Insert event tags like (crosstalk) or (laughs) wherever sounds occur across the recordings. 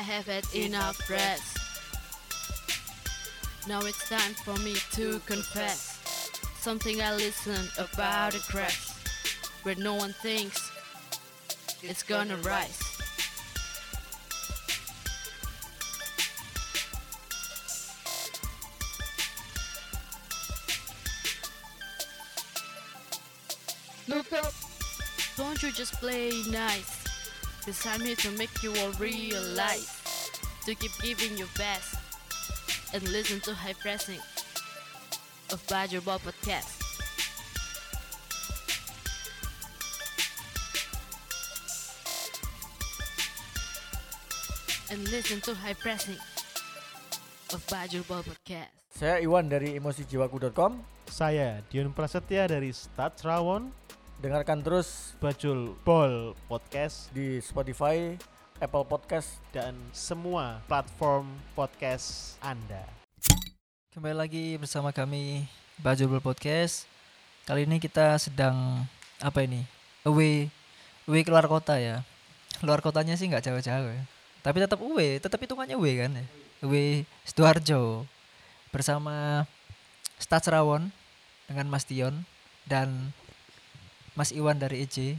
I have had enough rest. Now it's time for me to confess something I listened about a crash where no one thinks it's gonna rise. Look up, don't you just play nice? Cause I'm here to make you all realize to keep giving your best and listen to high pressing of Badger Ball Podcast. And listen to high pressing of Badger Ball Podcast. Saya Iwan dari emosijiwaku.com. Saya Dion Prasetya dari Stats Rawon Dengarkan terus Bajul Ball Podcast di Spotify, Apple Podcast. dan semua platform podcast Anda. Kembali lagi bersama kami Bajul Podcast. Kali ini kita sedang apa ini? Away, away keluar kota ya. Luar kotanya sih nggak jauh-jauh ya. Tapi tetap away, tetap hitungannya away kan ya. Away Sidoarjo bersama Stats Rawon dengan Mas Dion dan Mas Iwan dari EJ.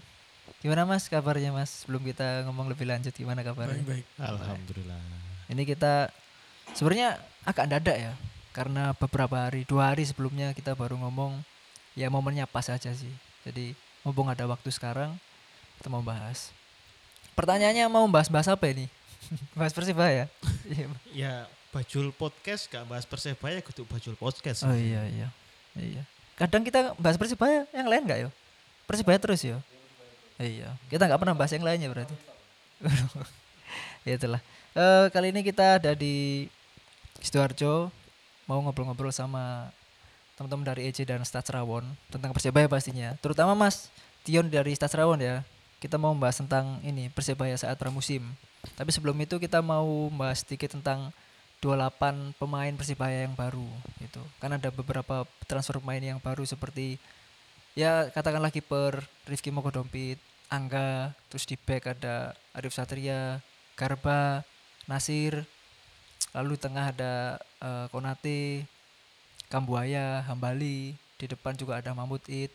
Gimana Mas kabarnya Mas? Sebelum kita ngomong lebih lanjut gimana kabarnya? baik. Alhamdulillah. Ini kita sebenarnya agak dadak ya karena beberapa hari dua hari sebelumnya kita baru ngomong ya momennya pas aja sih jadi mumpung ada waktu sekarang kita mau bahas pertanyaannya mau bahas-bahas apa ini (laughs) bahas persibaya (laughs) Iya. Ya Bajul Podcast gak bahas Persebaya kudu Bajul Podcast. oh iya iya iya kadang kita bahas persibaya yang lain nggak yo persibaya terus yo. Iya. Kita nggak pernah bahas yang lainnya berarti. (laughs) Ya itulah. Eh, kali ini kita ada di sidoarjo mau ngobrol-ngobrol sama teman-teman dari EJ dan Stats Rawon tentang persibaya pastinya. Terutama Mas Tion dari Stats Rawon ya. Kita mau membahas tentang ini persibaya saat pramusim. Tapi sebelum itu kita mau bahas sedikit tentang 28 pemain Persibaya yang baru gitu. Kan ada beberapa transfer pemain yang baru seperti ya katakanlah kiper Rifki Mokodompit, Angga, terus di back ada Arif Satria, Garba, Nasir, lalu tengah ada eh, Konate, Kambuaya, Hambali, di depan juga ada Mahmud Id.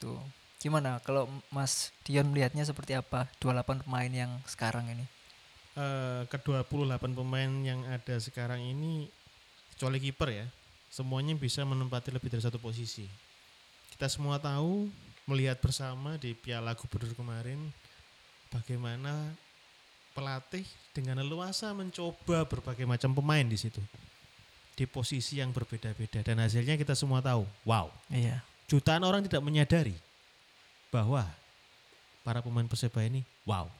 Tuh. Gimana kalau Mas Dion melihatnya seperti apa 28 pemain yang sekarang ini? Eh, ke-28 pemain yang ada sekarang ini kecuali kiper ya, semuanya bisa menempati lebih dari satu posisi. Kita semua tahu melihat bersama di Piala Gubernur kemarin bagaimana pelatih dengan leluasa mencoba berbagai macam pemain di situ di posisi yang berbeda-beda dan hasilnya kita semua tahu. Wow, Iya. jutaan orang tidak menyadari bahwa para pemain Persebaya ini wow.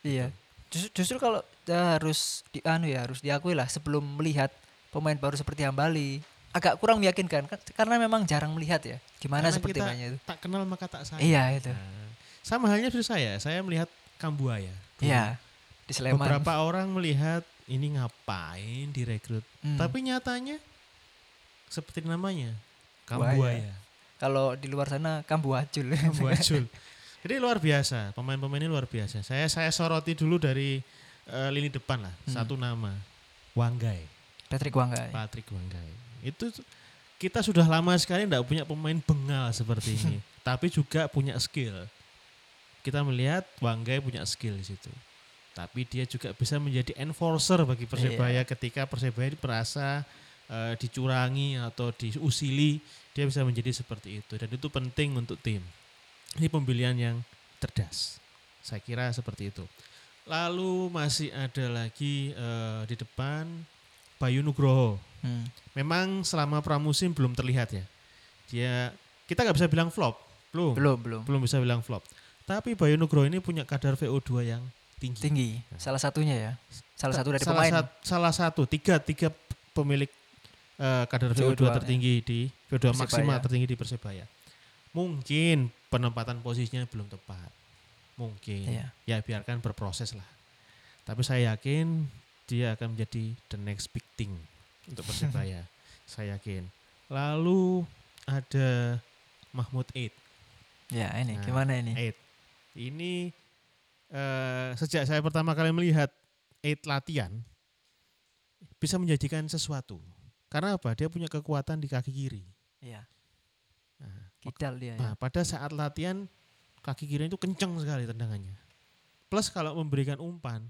Iya. Justru, justru kalau kita harus di anu ya harus diakui lah sebelum melihat pemain baru seperti Hambali agak kurang meyakinkan kan- karena memang jarang melihat ya gimana Karena seperti mainnya itu. Tak kenal maka tak sayang. Iya itu. Nah, sama halnya seperti saya, saya melihat Kambuaya. Iya. Di Sleman. Beberapa orang melihat ini ngapain direkrut, Hmm. tapi nyatanya seperti namanya Buaya. Kambuaya. kalau di luar sana Kambuajul. Kambuajul. (laughs) Jadi luar biasa, pemain-pemain ini luar biasa. Saya saya soroti dulu dari eh, lini depan lah, Hmm. satu nama Wanggai, Patrick Wanggai. Patrick Wanggai. Itu kita sudah lama sekali tidak punya pemain bengal seperti ini, (laughs) tapi juga punya skill. Kita melihat Wanggai punya skill di situ. Tapi dia juga bisa menjadi enforcer bagi Persebaya ketika Persebaya merasa eh, dicurangi atau diusili, dia bisa menjadi seperti itu dan itu penting untuk tim. Ini pembelian yang cerdas. Saya kira seperti itu. Lalu masih ada lagi eh, di depan Bayu Nugroho. Hmm. Memang selama pramusim belum terlihat ya. Dia kita nggak bisa bilang flop, belum. Belum, belum. Belum bisa bilang flop. Tapi Bayu Nugroho ini punya kadar VO2 yang tinggi. Tinggi. Salah satunya ya. Salah satu dari salah pemain. sat- salah satu tiga tiga pemilik eh, kadar VO2, VO2 tertinggi di VO2 Persebaya. maksimal tertinggi di Persebaya. Mungkin penempatan posisinya belum tepat. Mungkin. Iya. Ya biarkan berproses lah. Tapi saya yakin dia akan menjadi the next big thing untuk (laughs) Persebaya. saya yakin. Lalu ada Mahmud Eid. Ya, ini Nah, gimana ini? Eid. Ini eh, sejak saya pertama kali melihat eight latihan bisa menjadikan sesuatu. Karena apa? Dia punya kekuatan di kaki kiri. Iya. Nah, Kidal dia. ya. Nah, pada saat latihan kaki kiri itu kenceng sekali tendangannya. Plus kalau memberikan umpan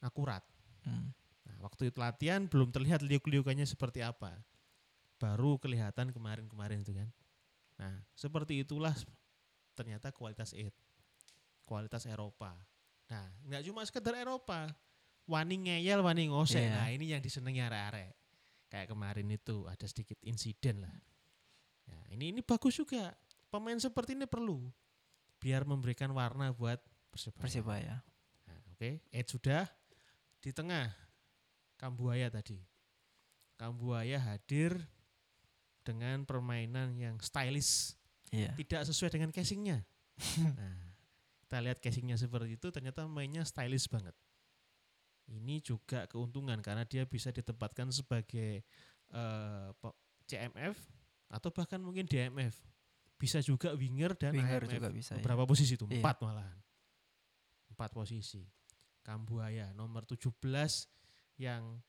akurat. Hmm. Nah, waktu itu latihan belum terlihat liuk-liukannya seperti apa. Baru kelihatan kemarin-kemarin itu kan. Nah, seperti itulah ternyata kualitas it. Kualitas Eropa. Nah, nggak cuma sekedar Eropa. Wani ngeyel, wani ngosek. Iya. Nah, ini yang disenangi arek-arek. Kayak kemarin itu ada sedikit insiden lah. Ya, ini ini bagus juga. Pemain seperti ini perlu biar memberikan warna buat Persebaya. Persibaya. Nah, Oke, Ed sudah di tengah Kambuaya tadi. Kambuaya hadir dengan permainan yang stylish, Iya. tidak sesuai dengan casingnya. (laughs) nah, kita lihat casingnya seperti itu, ternyata mainnya stylish banget. Ini juga keuntungan karena dia bisa ditempatkan sebagai eh, pe- CMF atau bahkan mungkin DMF. Bisa juga winger dan Winger AMF. juga bisa, ya. Beberapa posisi itu? Iya. Empat malahan. Empat posisi. Kambuaya nomor 17 yang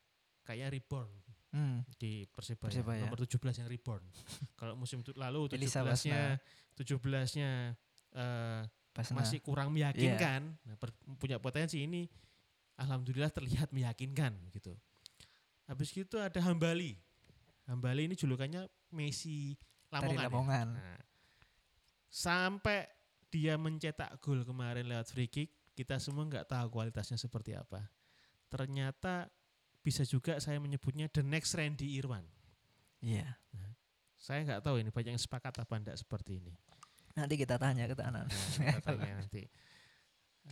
kayak reborn Hmm. di Persebaya. Persebaya. Nomor 17 yang reborn. (laughs) Kalau musim lalu Elisa 17-nya 17-nya eh, Basna. masih kurang meyakinkan. Nah, per- punya potensi ini alhamdulillah terlihat meyakinkan gitu. Habis gitu ada Hambali. Hambali ini julukannya Messi Dari Lamongan. ya. Lamongan. Nah, sampai dia mencetak gol kemarin lewat free kick, kita semua nggak tahu kualitasnya seperti apa. Ternyata bisa juga saya menyebutnya the next Randy Irwan. Iya. Saya nggak tahu ini banyak yang sepakat apa enggak seperti ini. Nanti kita tanya ke Tanan. Kita tanya nanti.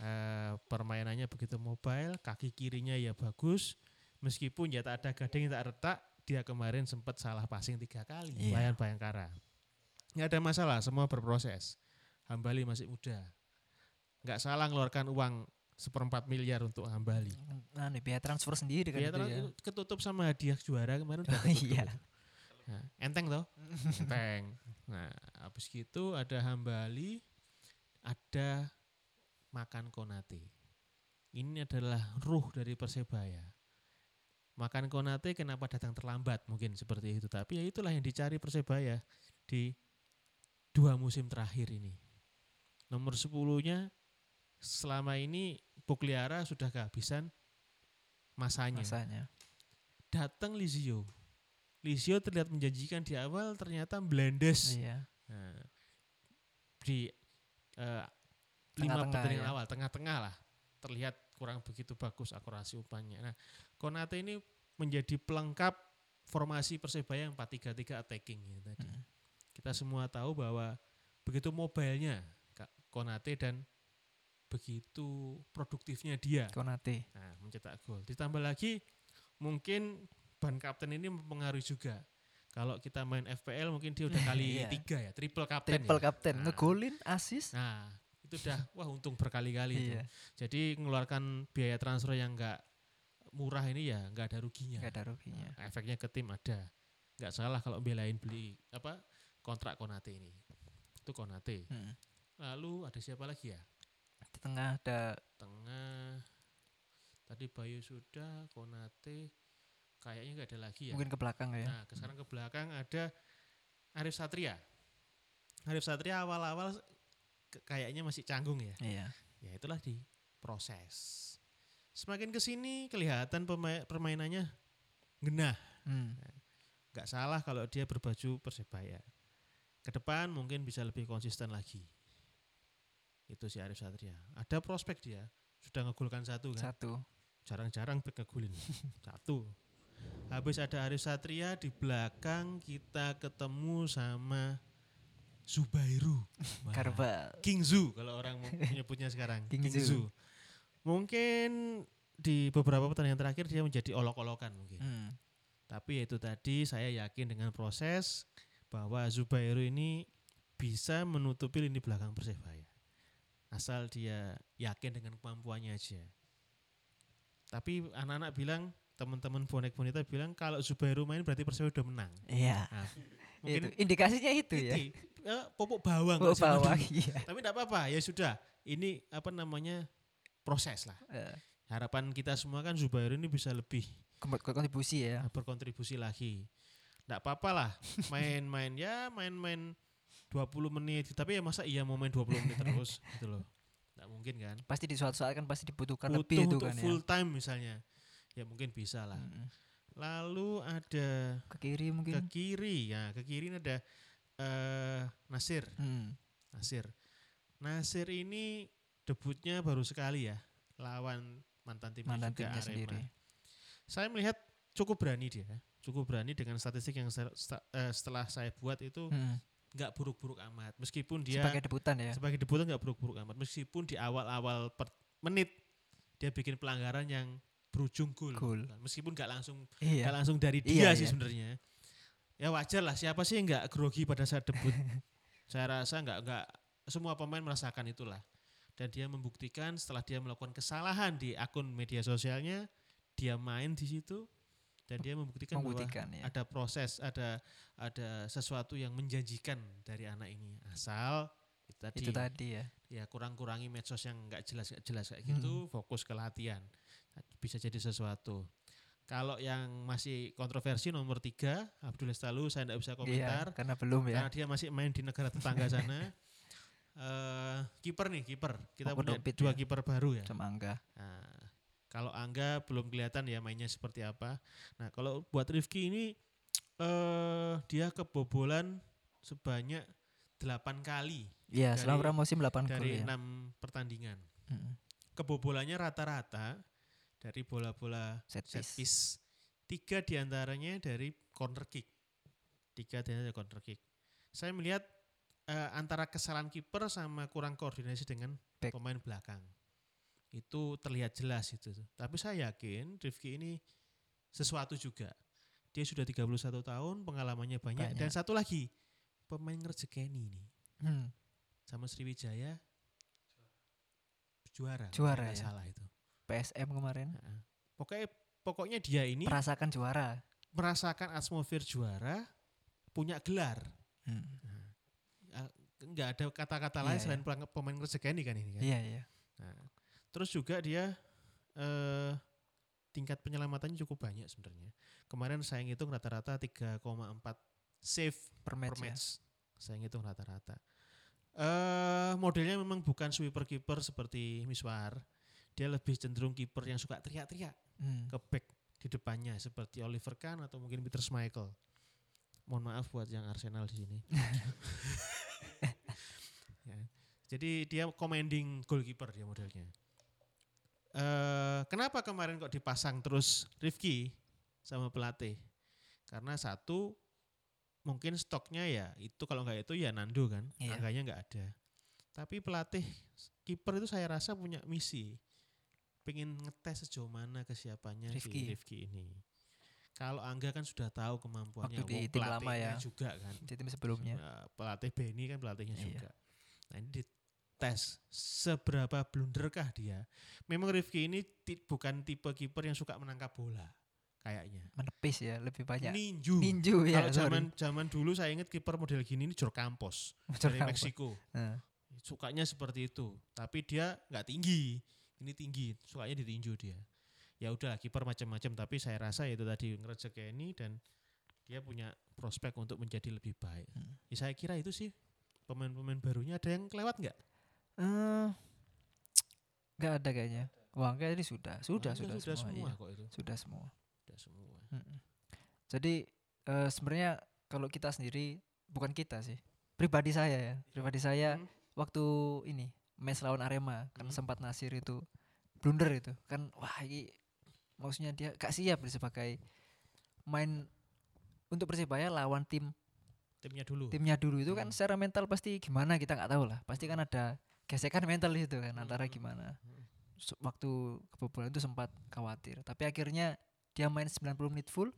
Eh, permainannya begitu mobile, kaki kirinya ya bagus. Meskipun ya tak ada gading tak retak, dia kemarin sempat salah passing tiga kali. Iya. Bayan Bayangkara. Nggak ada masalah, semua berproses. Hambali masih muda. Nggak salah ngeluarkan uang seperempat miliar untuk Hambali. Nah, nih biaya transfer sendiri kan Dia itu terus ya. ketutup sama hadiah juara kemarin (laughs) udah Oh, iya. Nah, enteng toh? (laughs) enteng. Nah, habis gitu ada Hambali, ada Makan Konate. Ini adalah ruh dari Persebaya. Makan Konate kenapa datang terlambat mungkin seperti itu. Tapi ya itulah yang dicari Persebaya di dua musim terakhir ini. Nomor 10-nya selama ini Pugliara sudah kehabisan masanya Masanya. datang Lizio. Lizio terlihat menjanjikan di awal ternyata blendes. Iya. Nah, di eh, lima pertandingan ya. awal, tengah-tengah lah terlihat kurang begitu bagus akurasi umpannya. Nah, Konate ini menjadi pelengkap formasi Persebaya yang 4-3-3 attacking ini tadi. Hmm. Kita semua tahu bahwa begitu mobilenya Konate dan begitu produktifnya dia Konate. Nah, mencetak gol. Ditambah lagi mungkin ban kapten ini mempengaruhi juga. Kalau kita main FPL mungkin dia udah (laughs) kali Iya. tiga ya, triple kapten. Triple ya. kapten, Nah. ngegolin, asis. Nah, itu udah (laughs) wah untung berkali-kali itu. Iya. Jadi mengeluarkan biaya transfer yang enggak murah ini ya enggak ada ruginya. Enggak ada ruginya. Nah, efeknya ke tim ada. Enggak salah kalau belain beli apa kontrak Konate ini. Itu Konate. Hmm. Lalu ada siapa lagi ya? Di tengah ada Tengah tadi Bayu sudah, Konate kayaknya enggak ada lagi ya. mungkin ke belakang ya. Nah, sekarang ke belakang ada Arif Satria. Arif Satria awal-awal kayaknya masih canggung ya. Iya. Ya itulah di proses. Semakin ke sini kelihatan permainannya genah. Hmm. Gak salah kalau dia berbaju Persebaya. Ke depan mungkin bisa lebih konsisten lagi. Itu si Arif Satria. Ada prospek dia. Sudah ngegolkan satu kan. Satu. Jarang-jarang back ngegolin. (laughs) satu. Habis ada Arif Satria di belakang kita ketemu sama Zubairu. (laughs) Wah, Karbal. King Zu kalau orang menyebutnya (laughs) sekarang. King King, Zu. Zu. Mungkin di beberapa pertandingan terakhir dia menjadi olok-olokan mungkin. Hmm. Tapi ya itu tadi saya yakin dengan proses bahwa Zubairu ini bisa menutupi lini belakang Persebaya. Asal dia yakin dengan kemampuannya aja. Tapi anak-anak bilang, teman-teman bonek bonita bilang kalau Zubairu main berarti Persebaya udah menang. Iya. Nah, Itu mungkin indikasinya itu ya. eh, popok bawang bawah dulu. iya. Tapi tidak apa-apa, ya sudah. Ini apa namanya proses lah. Eh, harapan kita semua kan Zubair ini bisa lebih Kom- kontribusi ya. berkontribusi lagi. Nggak apa-apa lah main-main ya main-main 20 menit tapi ya masa iya mau main 20 menit (laughs) terus gitu loh. Nggak mungkin kan. Pasti di suatu saat kan pasti dibutuhkan Butuh lebih itu untuk kan full ya. time misalnya. Ya mungkin bisa lah. Mm-mm. Lalu ada Ke kiri ke mungkin. kiri ya, ke kiri ini ada eh Nasir. Hmm. Nasir. Nasir ini debutnya baru sekali ya lawan mantan timnya Mantan juga timnya Arema. sendiri. Saya melihat cukup berani dia, cukup berani dengan statistik yang eh, setelah saya buat itu Hmm. Nggak buruk-buruk amat. Meskipun dia Sebagai debutan ya. sebagai debutan nggak buruk-buruk amat. Meskipun di awal-awal per menit dia bikin pelanggaran yang berujung gol. Gol. Meskipun nggak langsung Iya. nggak langsung dari Iya, dia sih iya. sebenarnya. Ya wajar lah. Siapa sih nggak grogi pada saat debut? (laughs) Saya rasa nggak nggak semua pemain merasakan itulah. Dan dia membuktikan setelah dia melakukan kesalahan di akun media sosialnya, dia main di situ dan dia membuktikan, Membuktikan, bahwa ya. ada proses, ada ada sesuatu yang menjanjikan dari anak ini. Asal itu tadi, Itu tadi ya. ya kurang-kurangi medsos yang nggak jelas nggak jelas kayak gitu, fokus ke latihan. Bisa jadi sesuatu. Kalau yang masih kontroversi nomor tiga, Abdul Estalu, saya tidak bisa komentar Iya, karena belum ya. karena dia masih main di negara tetangga (laughs) sana. Eh kiper nih, kiper. Kita Maupun punya dua ya. kiper baru ya. Sama Angga. Nah, kalau Angga belum kelihatan ya mainnya seperti apa. Nah, kalau buat Rifki ini eh dia kebobolan sebanyak 8 kali Iya, selama pramusim 8 gol dari ya. enam pertandingan. Mm. Kebobolannya rata-rata dari bola-bola Set set piece. Tiga di antaranya dari corner kick. Tiga di antaranya dari corner kick. Saya melihat eh, antara kesalahan kiper sama kurang koordinasi dengan Back. pemain belakang. Itu terlihat jelas itu. Tapi saya yakin Rifki ini sesuatu juga. Dia sudah 31 tahun, pengalamannya banyak. Banyak. Dan satu lagi, pemain ngerjekeni ini. Hmm. Sama Sriwijaya juara. Juara, ya. salah itu. PSM kemarin. Pokoknya pokoknya dia ini merasakan juara. merasakan atmosfer juara, punya gelar. Hmm. Eh, Nggak ada kata-kata Iya, lain iya. selain pelang- pemain rezeki kan ini kan. Iya, iya. Nah, terus juga dia eh, tingkat penyelamatannya cukup banyak sebenarnya. Kemarin saya ngitung rata-rata 3,4 save Per per match ya. match. Saya ngitung rata-rata. Eh modelnya memang bukan sweeper kiper seperti Miswar. Dia lebih cenderung kiper yang suka teriak-teriak Hmm. ke back di depannya seperti Oliver Kahn atau mungkin Peter Schmeichel. Mohon maaf buat yang Arsenal di sini. (laughs) Ya. Jadi dia commanding goalkeeper dia modelnya. Eh kenapa kemarin kok dipasang terus Rifki sama pelatih? Karena satu mungkin stoknya ya itu kalau nggak itu ya Nando kan, Iya. angkanya nggak ada. Tapi pelatih kiper itu saya rasa punya misi, pengen ngetes sejauh mana kesiapannya Rifki. si Rifki ini. Kalau Angga kan sudah tahu kemampuannya, Waktu di tim lama pelatihnya ya. juga kan. Di tim sebelumnya. Pelatih Benny kan pelatihnya Iya. juga. Nah ini dites seberapa blunderkah dia. Memang Rifki ini bukan tipe kiper yang suka menangkap bola kayaknya. Menepis ya, lebih banyak. Ninju. Ninju ya. Kalau zaman zaman dulu saya ingat kiper model gini ini Jor Campos Jor dari Campos. Meksiko. Nah, Sukanya seperti itu, tapi dia nggak tinggi. Ini tinggi, sukanya ditinju dia. Ya udah kiper macam-macam, tapi saya rasa itu tadi ngerejekeni dan dia punya prospek untuk menjadi lebih baik. Hmm. Ya, saya kira itu sih pemain-pemain barunya ada yang kelewat nggak? Eh nggak ada kayaknya. Wah, enggak ini sudah, sudah, sudah, sudah semua. semua iya. kok itu. Sudah semua. Sudah semua. Mm-mm. Jadi eh, sebenarnya kalau kita sendiri bukan kita sih, pribadi saya ya, pribadi saya Hmm. waktu ini match lawan Arema kan Hmm. sempat Nasir itu blunder itu kan wah ini maksudnya dia gak siap sebagai main untuk persebaya lawan tim Timnya dulu. timnya dulu itu kan Hmm. secara mental pasti gimana kita nggak tahu lah pasti kan ada gesekan mental di situ kan antara Hmm. gimana Hmm. Waktu kebobolan itu sempat khawatir tapi akhirnya dia main 90 menit full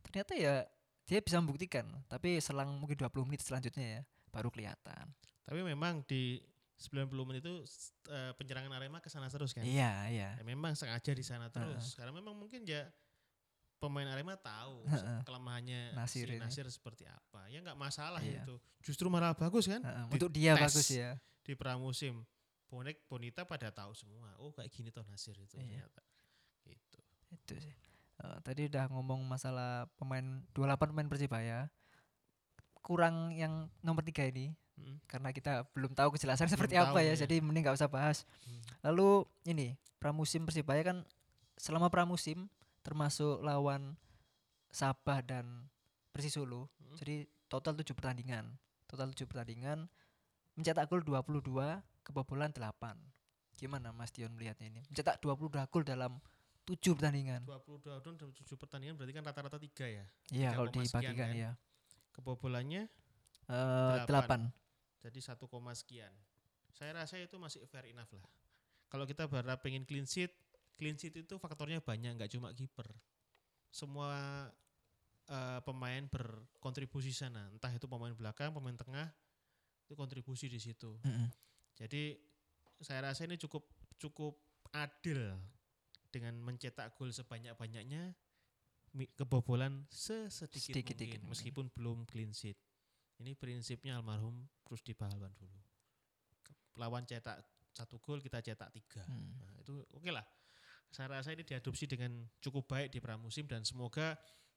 ternyata ya dia bisa membuktikan tapi selang mungkin 20 menit selanjutnya ya baru kelihatan Tapi memang di 90 menit itu eh, penyerangan Arema ke sana terus kan. iya iya Ya, memang sengaja di sana terus. Karena memang mungkin ya pemain Arema tahu Heeh. kelemahannya Nasir si ini. Nasir seperti apa. Ya nggak masalah Iya. itu. Justru malah bagus kan? Di untuk dia tes bagus ya Di pramusim. Bonek Bonita pada tahu semua. Oh kayak gini toh Nasir itu Iya. ternyata. gitu sih. Eh, tadi udah ngomong masalah pemain 28 pemain Persibaya. Kurang yang nomor tiga ini Mm. karena kita belum tahu kejelasan seperti tahu, apa ya, ya. jadi mending nggak usah bahas. Hmm. Lalu ini pramusim Persibaya kan selama pramusim termasuk lawan Sabah dan Persisolo. Hmm. Jadi total 7 pertandingan. Total 7 pertandingan mencetak gol 22, kebobolan 8. Gimana Mas Dion melihatnya ini? Mencetak 22 gol dalam 7 pertandingan. 22 dan 7 pertandingan berarti kan rata-rata 3 ya. Iya, kalau 3, sekian dibagikan kan? ya. Kebobolannya Eh, Delapan. 8. jadi 1, sekian. Saya rasa itu masih fair enough lah. Kalau kita berharap pengen clean sheet, clean sheet itu faktornya banyak, nggak cuma kiper. Semua eh, pemain berkontribusi sana, entah itu pemain belakang, pemain tengah, itu kontribusi di situ. Mm-mm. Jadi saya rasa ini cukup cukup adil dengan mencetak gol sebanyak-banyaknya kebobolan sesedikit Sedikit-sedikit mungkin meskipun belum clean sheet. Ini prinsipnya almarhum Rusdi Pahlawan dulu. Lawan cetak satu gol kita cetak tiga. Hmm. Nah, itu oke lah. Saya rasa ini diadopsi dengan cukup baik di pramusim dan semoga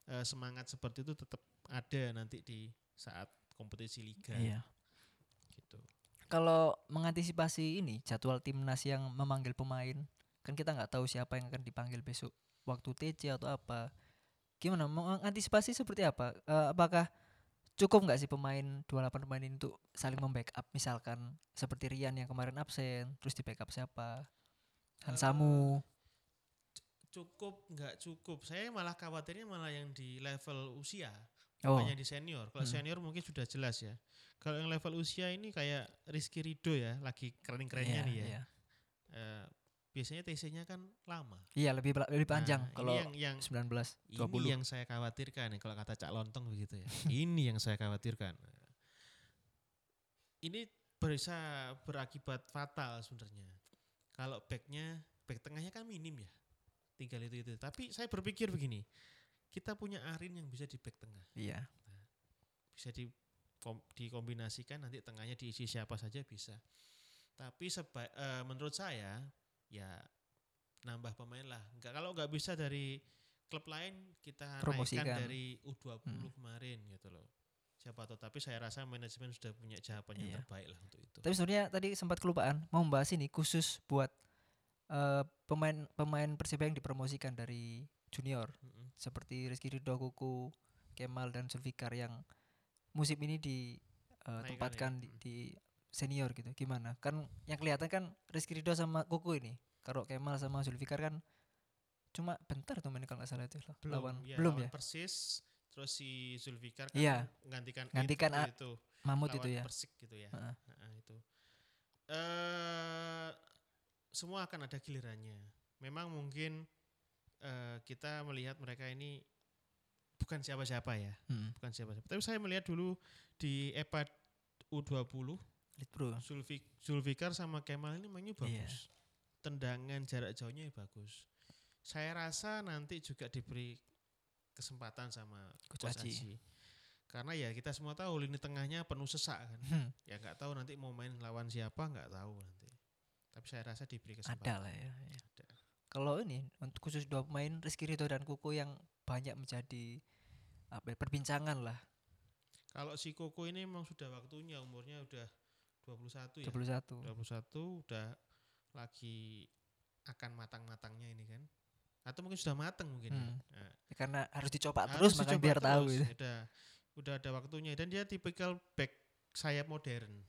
eh, semangat seperti itu tetap ada nanti di saat kompetisi liga. Iya. Gitu. Kalau mengantisipasi ini jadwal timnas yang memanggil pemain, kan kita nggak tahu siapa yang akan dipanggil besok waktu TC atau apa. Gimana mengantisipasi seperti apa? Eh, apakah cukup nggak sih pemain 28 pemain ini untuk saling membackup misalkan seperti Rian yang kemarin absen, terus di backup siapa? Hansamu. cukup nggak cukup saya malah khawatirnya malah yang di level usia Oh. bukannya di senior. Kalau Hmm. senior mungkin sudah jelas ya. Kalau yang level usia ini kayak Rizky Rido ya lagi keren-kerennya Iya, nih ya. Iya, Eh, biasanya TC-nya kan lama. Iya, lebih lebih panjang Nah, kalau ini yang yang 19 ini 20. yang saya khawatirkan kalau kata Cak Lontong begitu ya. (laughs) Ini yang saya khawatirkan. Ini bisa berakibat fatal sebenarnya. Kalau backnya back tengahnya kan minim ya. Tinggal itu itu tapi saya berpikir begini kita punya Arin yang bisa di back tengah Iya. bisa di kom- dikombinasikan nanti tengahnya diisi siapa saja bisa tapi seba, eh, menurut saya ya nambah pemain lah nggak kalau nggak bisa dari klub lain kita Promosikan. naikkan dari U20 Hmm. kemarin gitu loh siapa tahu tapi saya rasa manajemen sudah punya jawaban yang Iya. terbaik lah untuk itu Tapi sebenarnya tadi sempat kelupaan mau membahas ini khusus buat eh, pemain pemain Persibaya yang dipromosikan dari junior Mm-mm. Seperti Rizky Ridho, Kuku, Kemal dan Zulfikar yang musim ini ditempatkan di, ya. di senior gitu. Gimana? Kan yang kelihatan kan Rizky Ridho sama Kuku ini. Kalau Kemal sama Zulfikar kan cuma bentar tuh main kalau nggak salah itu loh. lawan ya, belum lawan ya. Persis terus si Zulfikar kan Iya. menggantikan Gantikan itu, itu Mamut lawan itu ya. Persik gitu ya Heeh. Heeh, itu eh semua akan ada gilirannya. Memang mungkin eh, kita melihat mereka ini bukan siapa-siapa ya, Hmm. bukan siapa-siapa. Tapi saya melihat dulu di EPA U20 Lead Bro. Zulfik, Zulfikar sama Kemal ini mainnya bagus. Tendangan jarak jauhnya bagus. Saya rasa nanti juga diberi kesempatan sama Coach Coach Aji. Aji. Karena ya kita semua tahu lini tengahnya penuh sesak kan. Hmm. Ya nggak tahu nanti mau main lawan siapa nggak tahu nanti. Tapi saya rasa diberi kesempatan. Ada lah ya. ya. Kalau ini untuk khusus dua pemain Rizky Ridho dan Kuku yang banyak menjadi apa ya, perbincangan lah Kalau si Koko ini memang sudah waktunya umurnya udah 21 ya. 21. 21 udah lagi akan matang-matangnya ini kan. Atau mungkin sudah matang mungkin Hmm. ya. Nah, Ya, karena harus dicoba harus terus dicoba biar tahu terus. gitu. Udah udah ada waktunya dan dia tipikal back sayap modern.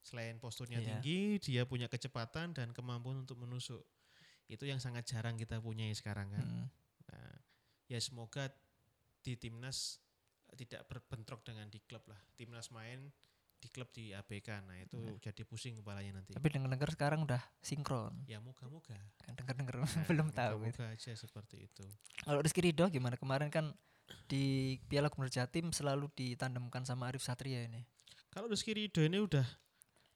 Selain posturnya Iya. tinggi, dia punya kecepatan dan kemampuan untuk menusuk. Itu yang sangat jarang kita punyai sekarang kan. Hmm. Nah, ya semoga di timnas tidak berbentrok dengan di klub lah. Timnas main di klub di ABK. Nah, itu jadi pusing kepalanya nanti. Tapi dengar-dengar sekarang udah sinkron. ya moga-moga. Kan dengar-dengar Nah, (laughs) belum tahu gitu. Moga-moga aja seperti itu. Kalau Rizky Ridho gimana? Kemarin kan di Piala Gubernur Jatim selalu ditandemkan sama Arif Satria ini. Kalau Rizky Ridho ini udah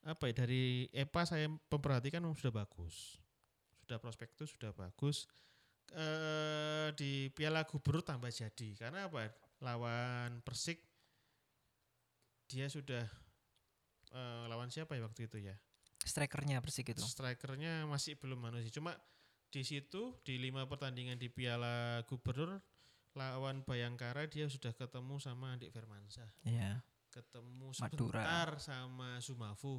apa ya dari EPA saya memperhatikan sudah bagus. Sudah prospektus sudah bagus. Eh di Piala Gubernur tambah jadi. Karena apa? Lawan Persik dia sudah eh, lawan siapa ya waktu itu ya? Strikernya Persik itu. Strikernya masih belum manusia. Cuma di situ di lima pertandingan di Piala Gubernur lawan Bayangkara dia sudah ketemu sama Andik Firmansyah, Iya. ketemu Madura. sebentar sama Sumafu.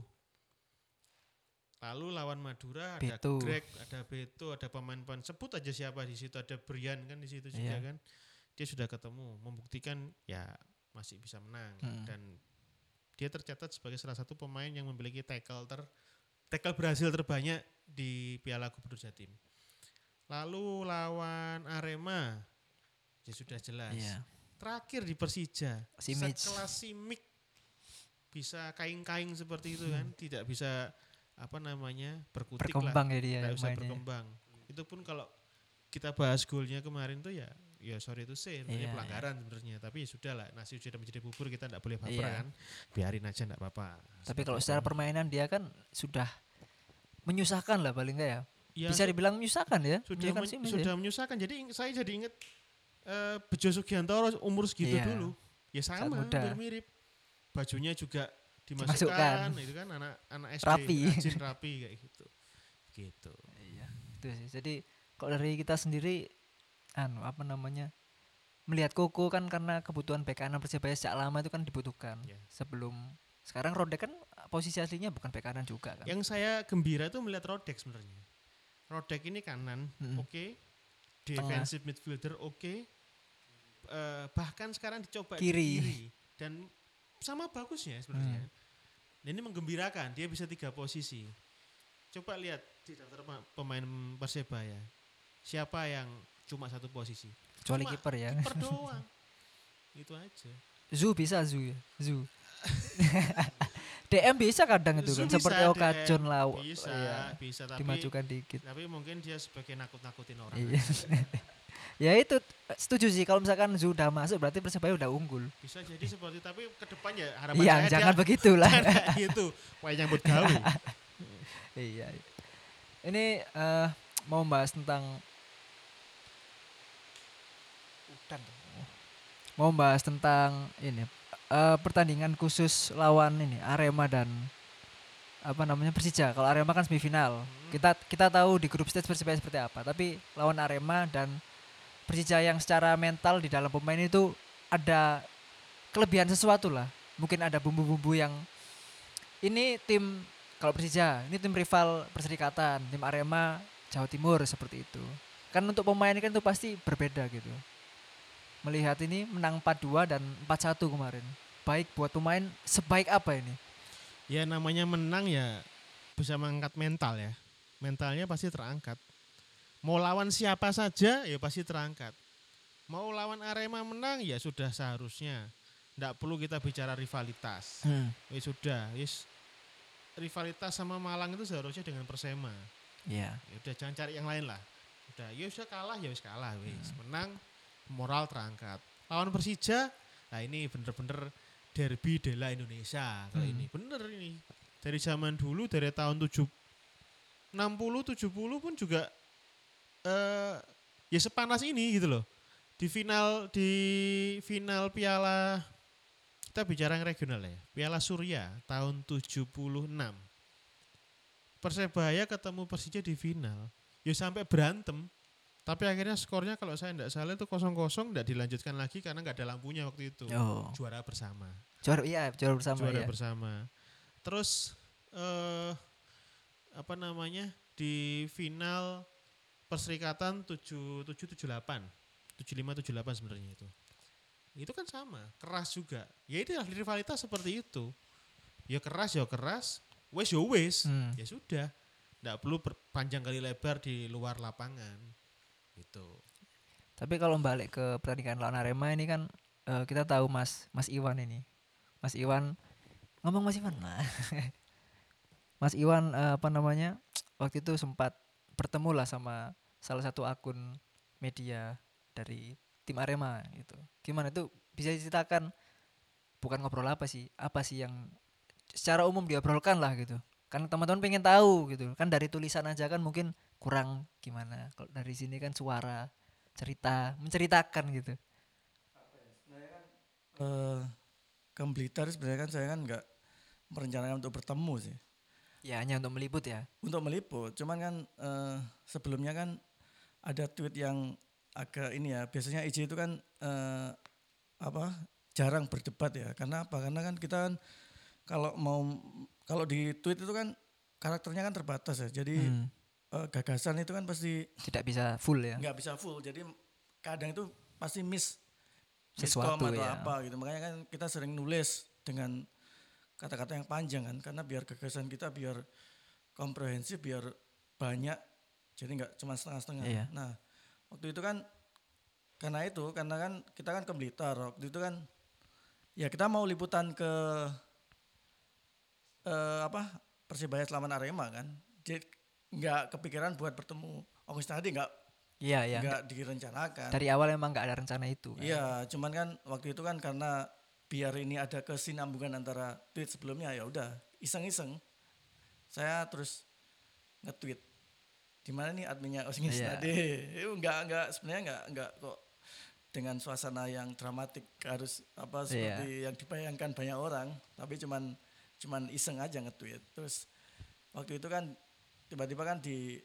Lalu lawan Madura ada Beto. Greg, ada Beto, ada pemain-pemain sebut aja siapa di situ, ada Brian kan di situ juga Iya. kan. Dia sudah ketemu, membuktikan ya masih bisa menang Mm. dan dia tercatat sebagai salah satu pemain yang memiliki tackle ter tackle berhasil terbanyak di Piala Gubernur Jatim. Lalu lawan Arema ya sudah jelas. Iya. Terakhir di Persija, Simic. sekelas Simic bisa kaing-kaing seperti itu kan, tidak bisa apa namanya berkutik lah, Berkembang ya dia tidak bisa berkembang. Itu pun kalau kita bahas golnya kemarin tuh ya, ya sorry itu say, sebenarnya Iya, pelanggaran sebenarnya. Tapi ya sudah lah, nasi sudah menjadi bubur kita tidak boleh Iya. kan, biarin aja tidak apa-apa. Tapi kalau secara permainan dia kan sudah menyusahkan lah paling enggak ya. Ya, Bisa dibilang menyusahkan ya. sudah Menyusahkan men- ya. sudah menyusahkan. Jadi saya jadi inget eh Bejo Sugiantoro umur segitu Iya. dulu. Ya sama, hampir mirip. Bajunya juga Dimasukkan. dimasukkan, itu kan anak anak SD, Rapi. rajin rapi kayak gitu. Gitu. Iya. Itu sih. Jadi kalau dari kita sendiri anu apa namanya? Melihat Koko kan karena kebutuhan bek kanan Persebaya sejak lama itu kan dibutuhkan. Iya. Sebelum sekarang Rodek kan posisi aslinya bukan bek kanan juga kan. Yang saya gembira itu melihat Rodek sebenarnya. Rodek ini kanan, Mm-mm. oke. Defensive midfielder, oke. Eh, bahkan sekarang dicoba di Kiri. kiri dan sama bagusnya sebenarnya. Dan ini menggembirakan, dia bisa tiga posisi. Coba lihat di daftar pema- pemain Persebaya. Siapa yang cuma satu posisi? Kecuali kiper ya. Kiper doang. (laughs) Itu aja. Zu bisa Zu ya. Zu. (laughs) DM bisa kadang itu kan bisa seperti DM, Okacon lah. Bisa, Iya. bisa tapi Dimajukan dikit. tapi mungkin dia sebagai nakut-nakutin orang. Iya. (laughs) ya itu setuju sih kalau misalkan Zu udah masuk berarti Persebaya udah unggul. Bisa jadi seperti tapi ke depan ya harapan Iya, saya jangan begitulah. (laughs) jangan gitu. Wah nyambut gawe. (laughs) iya. iya. Ini eh, mau bahas tentang Udan. Mau bahas tentang ini eh, pertandingan khusus lawan ini Arema dan apa namanya Persija. Kalau Arema kan semifinal. Kita kita tahu di grup stage Persibaya seperti apa, tapi lawan Arema dan Persija yang secara mental di dalam pemain itu ada kelebihan sesuatu lah. Mungkin ada bumbu-bumbu yang ini tim kalau Persija, ini tim rival Perserikatan, tim Arema Jawa Timur seperti itu. Kan untuk pemain kan itu pasti berbeda gitu. Melihat ini menang 4-2 dan 4-1 kemarin. Baik buat pemain sebaik apa ini? ya namanya menang ya bisa mengangkat mental ya. Mentalnya pasti terangkat. Mau lawan siapa saja ya pasti terangkat. Mau lawan Arema menang ya sudah seharusnya. Tidak perlu kita bicara rivalitas. Ya sudah, yes. Rivalitas sama Malang itu seharusnya dengan Persema. Iya. ya udah jangan cari yang lain lah udah ya sudah kalah ya wis kalah wis menang moral terangkat lawan Persija nah ini bener-bener derby della Indonesia kali Hmm. ini bener ini dari zaman dulu dari tahun 7 60 70 pun juga eh ya sepanas ini gitu loh di final di final Piala kita bicara yang regional ya Piala Surya tahun 76 Persebaya ketemu Persija di final. Ya sampai berantem. Tapi akhirnya skornya kalau saya tidak salah itu kosong-kosong tidak dilanjutkan lagi karena nggak ada lampunya waktu itu. Oh. Juara bersama. Juara iya, juara bersama juara ya. bersama. Terus eh apa namanya? Di final Perserikatan 7778. 7578 sebenarnya itu. Itu kan sama, keras juga. Ya itu rivalitas seperti itu. Ya keras ya keras, wes ya wes. Hmm. Ya sudah. Tidak perlu panjang kali lebar di luar lapangan. Gitu. Tapi kalau balik ke pertandingan lawan Arema ini kan eh, kita tahu Mas Mas Iwan ini. Mas Iwan ngomong Mas Iwan. Nah. (laughs) Mas Iwan eh, apa namanya? Waktu itu sempat bertemu lah sama salah satu akun media dari tim Arema gitu. Gimana itu bisa diceritakan bukan ngobrol apa sih? Apa sih yang secara umum diobrolkan lah gitu. Kan teman-teman pengen tahu gitu. Kan dari tulisan aja kan mungkin kurang gimana. Kalau dari sini kan suara, cerita, menceritakan gitu. eh ke Blitar sebenarnya kan saya kan nggak merencanakan untuk bertemu sih. Ya hanya untuk meliput ya. untuk meliput. Cuman kan eh, sebelumnya kan ada tweet yang agak ini ya. Biasanya IJ itu kan eh, apa jarang berdebat ya. Karena apa? Karena kan kita kan kalau mau kalau di tweet itu kan karakternya kan terbatas ya. Jadi Hmm, eh, gagasan itu kan pasti tidak bisa full ya. nggak bisa full. Jadi kadang itu pasti miss Sesuatu atau ya. apa gitu. Makanya kan kita sering nulis dengan kata-kata yang panjang kan karena biar gagasan kita biar komprehensif biar banyak jadi nggak cuma setengah-setengah. Iya. Nah, waktu itu kan karena itu karena kan kita kan ke Blitar waktu itu kan ya kita mau liputan ke eh, apa Persibaya Selaman Arema kan. Jadi nggak kepikiran buat bertemu August tadi nggak Iya ya. nggak direncanakan. Dari awal emang nggak ada rencana itu. kan. Iya, cuman kan waktu itu kan karena biar ini ada kesinambungan antara tweet sebelumnya ya udah iseng-iseng saya terus nge-tweet di mana nih adminnya Osing Iya. Snade. Itu enggak enggak sebenarnya enggak enggak kok dengan suasana yang dramatik harus apa Iya. seperti yang dibayangkan banyak orang, tapi cuman cuman iseng aja nge-tweet. Terus waktu itu kan tiba-tiba kan di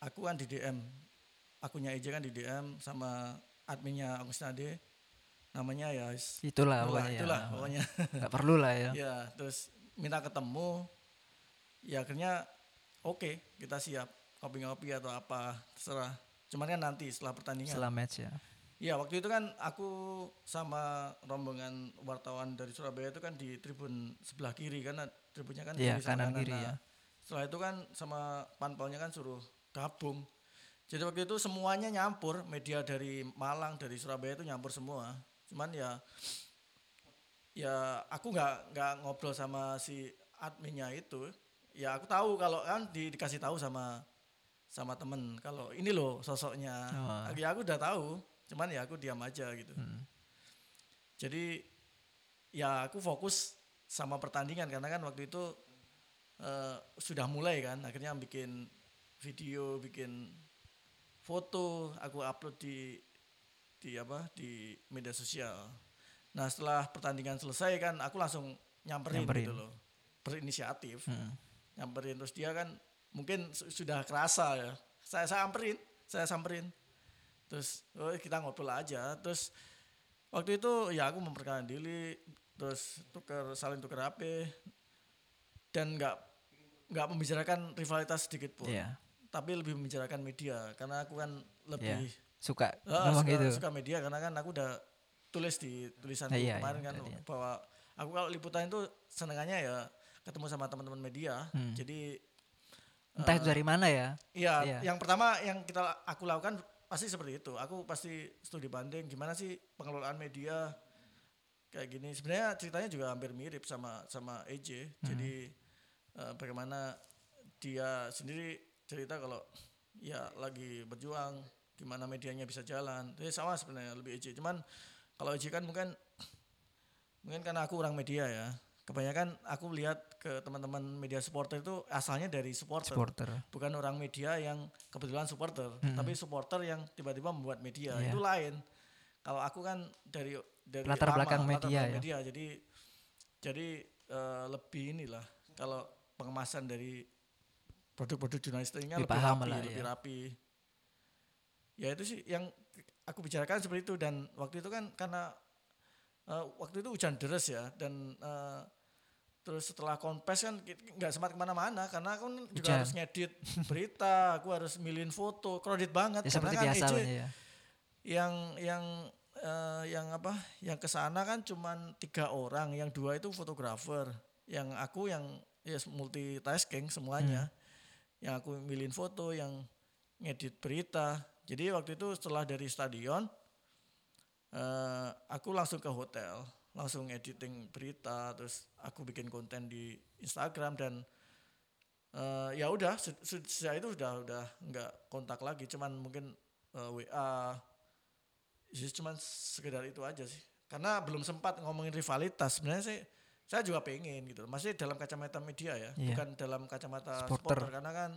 aku kan di DM akunnya EJ kan di DM sama adminnya Agus Nade namanya ya Itulah pokoknya. itulah ya. pokoknya Nggak perlu lah ya. ya terus minta ketemu ya akhirnya oke kita siap kopi-kopi atau apa terserah cuman kan nanti setelah pertandingan Setelah match ya. ya waktu itu kan aku sama rombongan wartawan dari Surabaya itu kan di tribun sebelah kiri karena tribunnya kan Iya, kiri sama kanan kiri Nah, ya. setelah itu kan sama panpelnya kan suruh gabung jadi waktu itu semuanya nyampur media dari Malang dari Surabaya itu nyampur semua cuman ya ya aku nggak nggak ngobrol sama si adminnya itu. Ya aku tahu kalau kan di, dikasih tahu sama sama temen. Kalau ini loh sosoknya. Oh. ya aku udah tahu. Cuman ya aku diam aja gitu. Hmm. jadi ya aku fokus sama pertandingan. Karena kan waktu itu eh, sudah mulai kan. Akhirnya bikin video bikin foto. Aku upload di di apa di media sosial. Nah setelah pertandingan selesai kan aku langsung nyamperin, Nyamperin. gitu loh. Berinisiatif. Hmm. nyamperin terus dia kan mungkin su- sudah kerasa ya. Saya saya samperin saya samperin. Terus oh kita ngobrol aja. Terus waktu itu ya aku memperkenalkan diri. Terus tuker saling tuker HP dan nggak nggak membicarakan rivalitas sedikit pun. Iya. tapi lebih membicarakan media. Karena aku kan lebih Suka ngomong suka, gitu. suka media karena kan aku udah tulis di tulisan Nah, iya, kemarin iya, kan udah lihat. bahwa aku kalau liputan itu senengannya ya ketemu sama teman-teman media. Hmm. Jadi Entah itu dari mana ya. Iya, Iya. yang pertama yang kita aku lakukan pasti seperti itu. Aku pasti studi banding gimana sih pengelolaan media kayak gini. Sebenarnya ceritanya juga hampir mirip sama sama EJ. Jadi eh, bagaimana dia sendiri cerita kalau ya lagi berjuang gimana medianya bisa jalan. Itu sama sebenarnya lebih EJ. Cuman kalau EJ kan mungkin mungkin karena aku orang media ya. Kebanyakan aku lihat ke teman-teman media supporter itu asalnya dari supporter Supporter. bukan orang media yang kebetulan supporter, tapi supporter yang tiba-tiba membuat media Iya. itu lain. Kalau aku kan dari dari Latar lama, belakang latar media belakang ya. media, jadi jadi eh, lebih inilah kalau pengemasan dari produk-produk jurnalistiknya Lebih lebih, rapi, lah, lebih ya. rapi. Ya itu sih yang aku bicarakan seperti itu. Dan waktu itu kan karena eh, waktu itu hujan deras ya. Dan eh, terus setelah konpes kan nggak sempat ke mana-mana. Karena aku kan juga Hujan. harus ngedit (laughs) berita, aku harus milihin foto, kredit banget. Ya karena seperti kan biasa EJ ya. yang yang eh, yang apa yang ke sana kan cuman tiga orang. Yang dua itu fotografer. Yang aku yang ya multitasking semuanya. Yang aku milihin foto yang ngedit berita jadi waktu itu setelah dari stadion eh, aku langsung ke hotel langsung editing berita terus aku bikin konten di Instagram dan eh, ya udah se- se- sejak itu udah udah nggak kontak lagi cuman mungkin eh, WA cuman sekedar itu aja sih karena belum sempat ngomongin rivalitas sebenarnya sih saya juga pengen gitu masih dalam kacamata media ya Iya. bukan dalam kacamata Supporter. supporter, karena kan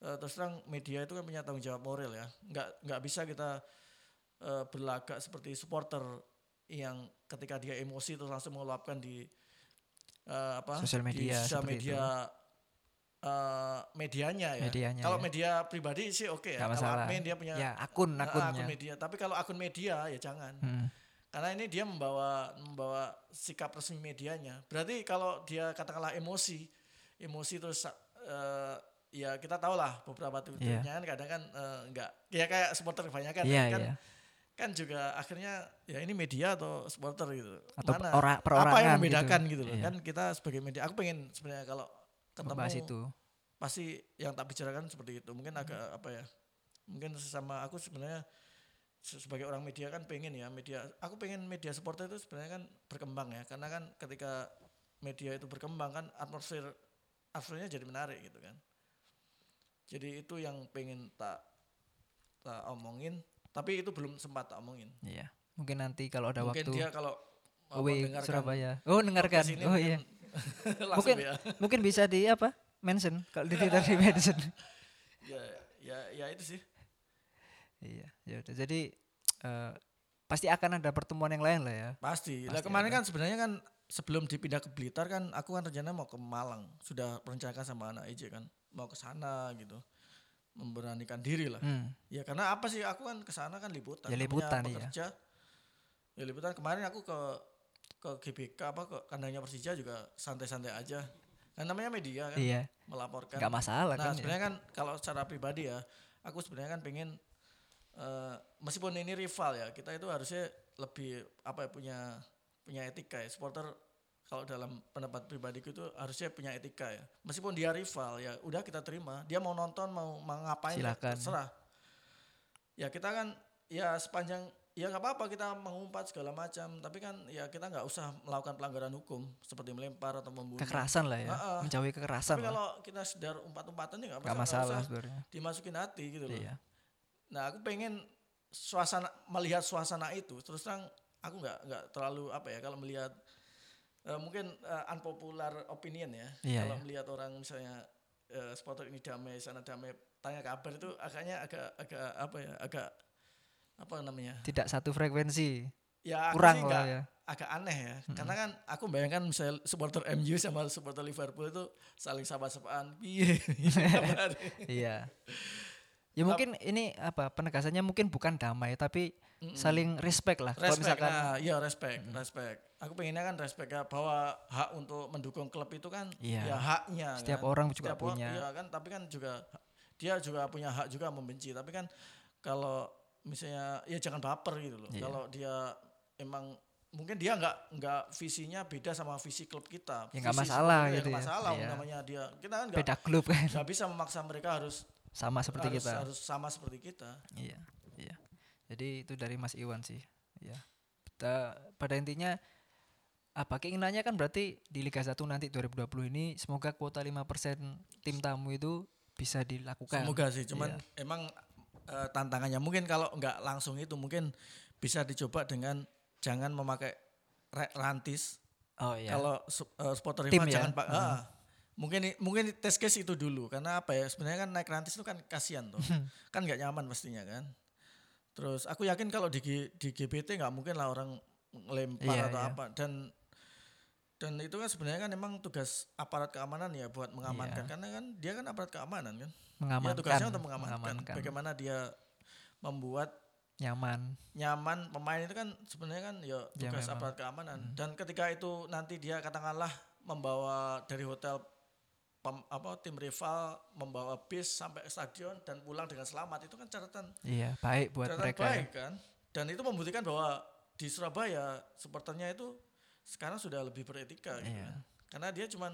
eh, terus terang media itu kan punya tanggung jawab moral ya nggak nggak bisa kita eh, berlagak seperti supporter yang ketika dia emosi terus langsung mengeluapkan di eh, apa Sosial media di sosial media eh, medianya ya. Medianya, kalau ya. media pribadi sih oke ya. Nggak Kalau masalah. admin dia punya Ya, akun Ah, akunnya. akun media. Tapi kalau akun media ya jangan. Hmm. Karena ini dia membawa membawa sikap resmi medianya. Berarti kalau dia katakanlah emosi, emosi terus eh, ya kita tahu lah beberapa tweetnya kan kadang kan eh, enggak ya kayak supporter kebanyakan Iya, kan iya. kan juga akhirnya ya ini media atau supporter gitu. Atau Mana? ora- apa yang gitu. membedakan gitu, loh. Iya. Kan kita sebagai media aku pengen sebenarnya kalau ketemu Membahas itu. pasti yang tak bicarakan seperti itu. Mungkin agak apa ya? Mungkin sesama aku sebenarnya se- sebagai orang media kan pengen ya media. Aku pengen media supporter itu sebenarnya kan berkembang ya. Karena kan ketika media itu berkembang kan atmosfer atmosfernya jadi menarik gitu kan. Jadi itu yang pengen tak tak omongin. Tapi itu belum sempat tak omongin. Iya. Mungkin nanti kalau ada Mungkin waktu dia kalau mendengarkan Surabaya. Oh, dengarkan. Oh mungkin iya. Mungkin (laughs) ya. mungkin bisa di apa? Mention kalau di Twitter di (laughs) mention. ya ya ya itu sih. iya, ya udah. Jadi eh, pasti akan ada pertemuan yang lain lah ya. Pasti. Lah Pasti kemarin ada. kan sebenarnya kan sebelum dipindah ke Blitar kan aku kan rencana mau ke Malang. Sudah perencanaan sama anak IJ kan. Mau ke sana gitu. Memberanikan diri lah. Hmm. Ya karena apa sih aku kan ke sana kan liputan. Ya, liputan, iya. pekerja. Ya liputan kemarin aku ke ke GBK apa ke kandangnya Persija juga santai-santai aja. Kan namanya media kan Iya. melaporkan. Nggak masalah Nah kan. ya. sebenarnya kan kalau secara pribadi ya, aku sebenarnya kan pengen eh, meskipun ini rival ya, kita itu harusnya lebih apa ya punya punya etika ya. Supporter kalau dalam pendapat pribadiku itu harusnya punya etika ya. Meskipun dia rival ya, udah kita terima. Dia mau nonton mau, mau ngapain ya Silakan. terserah. Ya kita kan ya sepanjang ya nggak apa-apa kita mengumpat segala macam, tapi kan ya kita nggak usah melakukan pelanggaran hukum seperti melempar atau membunuh. Kekerasan lah ya. Heeh. Menjauhi kekerasan Tapi lah. kalau kita sedar umpat-umpatan ya nggak masalah, usah sebenarnya. dimasukin hati gitu loh. Iya. Nah aku pengen suasana melihat suasana itu terus terang aku nggak nggak terlalu apa ya kalau melihat eh, mungkin eh, unpopular opinion ya Iya, kalau iya. melihat orang misalnya eh, supporter ini damai sana damai tanya kabar itu agaknya agak agak apa ya agak apa namanya Tidak satu frekuensi. ya Kurang lah ya. agak aneh ya karena kan aku bayangkan misalnya supporter MU sama supporter Liverpool itu saling sapa-sapaan piye (laughs) Iya. Ya mungkin ini apa penegasannya mungkin bukan damai tapi saling respect lah. Kalau respect misalkan nah, iya respect respect aku pengennya kan respect ya bahwa hak untuk mendukung klub itu kan Iya. ya haknya Setiap kan. orang juga Setiap orang- punya. iya kan tapi kan juga dia juga punya hak juga membenci tapi kan kalau misalnya ya jangan baper gitu loh Iya. kalau dia emang mungkin dia nggak nggak visinya beda sama visi klub kita Ya nggak masalah itu gitu ya. masalah Iya. namanya dia kita kan nggak beda klub kan nggak bisa memaksa mereka harus sama seperti harus, kita. harus sama seperti kita Iya, iya. Jadi itu dari Mas Iwan sih. Ya. Kita pada intinya apa keinginannya kan berarti di Liga 1 nanti 2020 ini semoga kuota 5% tim tamu itu bisa dilakukan. Semoga sih, cuman Iya. emang eh, tantangannya mungkin kalau nggak langsung itu mungkin bisa dicoba dengan jangan memakai rantis. Oh iya. Kalau eh, supporter Tim ya? jangan pak. ah, mungkin mungkin test case itu dulu karena apa ya sebenarnya kan naik rantis itu kan kasihan tuh, (laughs) kan nggak nyaman pastinya kan. Terus aku yakin kalau di di GBT nggak mungkin lah orang lempar Iya, atau iya. apa dan dan itu kan sebenarnya kan emang tugas aparat keamanan ya buat mengamankan Iya. karena kan dia kan aparat keamanan kan. mengamankan. Ya tugasnya untuk mengamankan. mengamankan. Bagaimana dia membuat Nyaman. nyaman pemain itu kan sebenarnya kan ya Ya, tugas memang. aparat keamanan. Dan ketika itu nanti dia katakanlah membawa dari hotel pem- apa tim rival membawa bis sampai stadion dan pulang dengan selamat itu kan catatan Iya, baik buat catatan mereka. ya. baik kan. Dan itu membuktikan bahwa di Surabaya supporternya itu sekarang sudah lebih beretika gitu Iya. kan. Karena dia cuman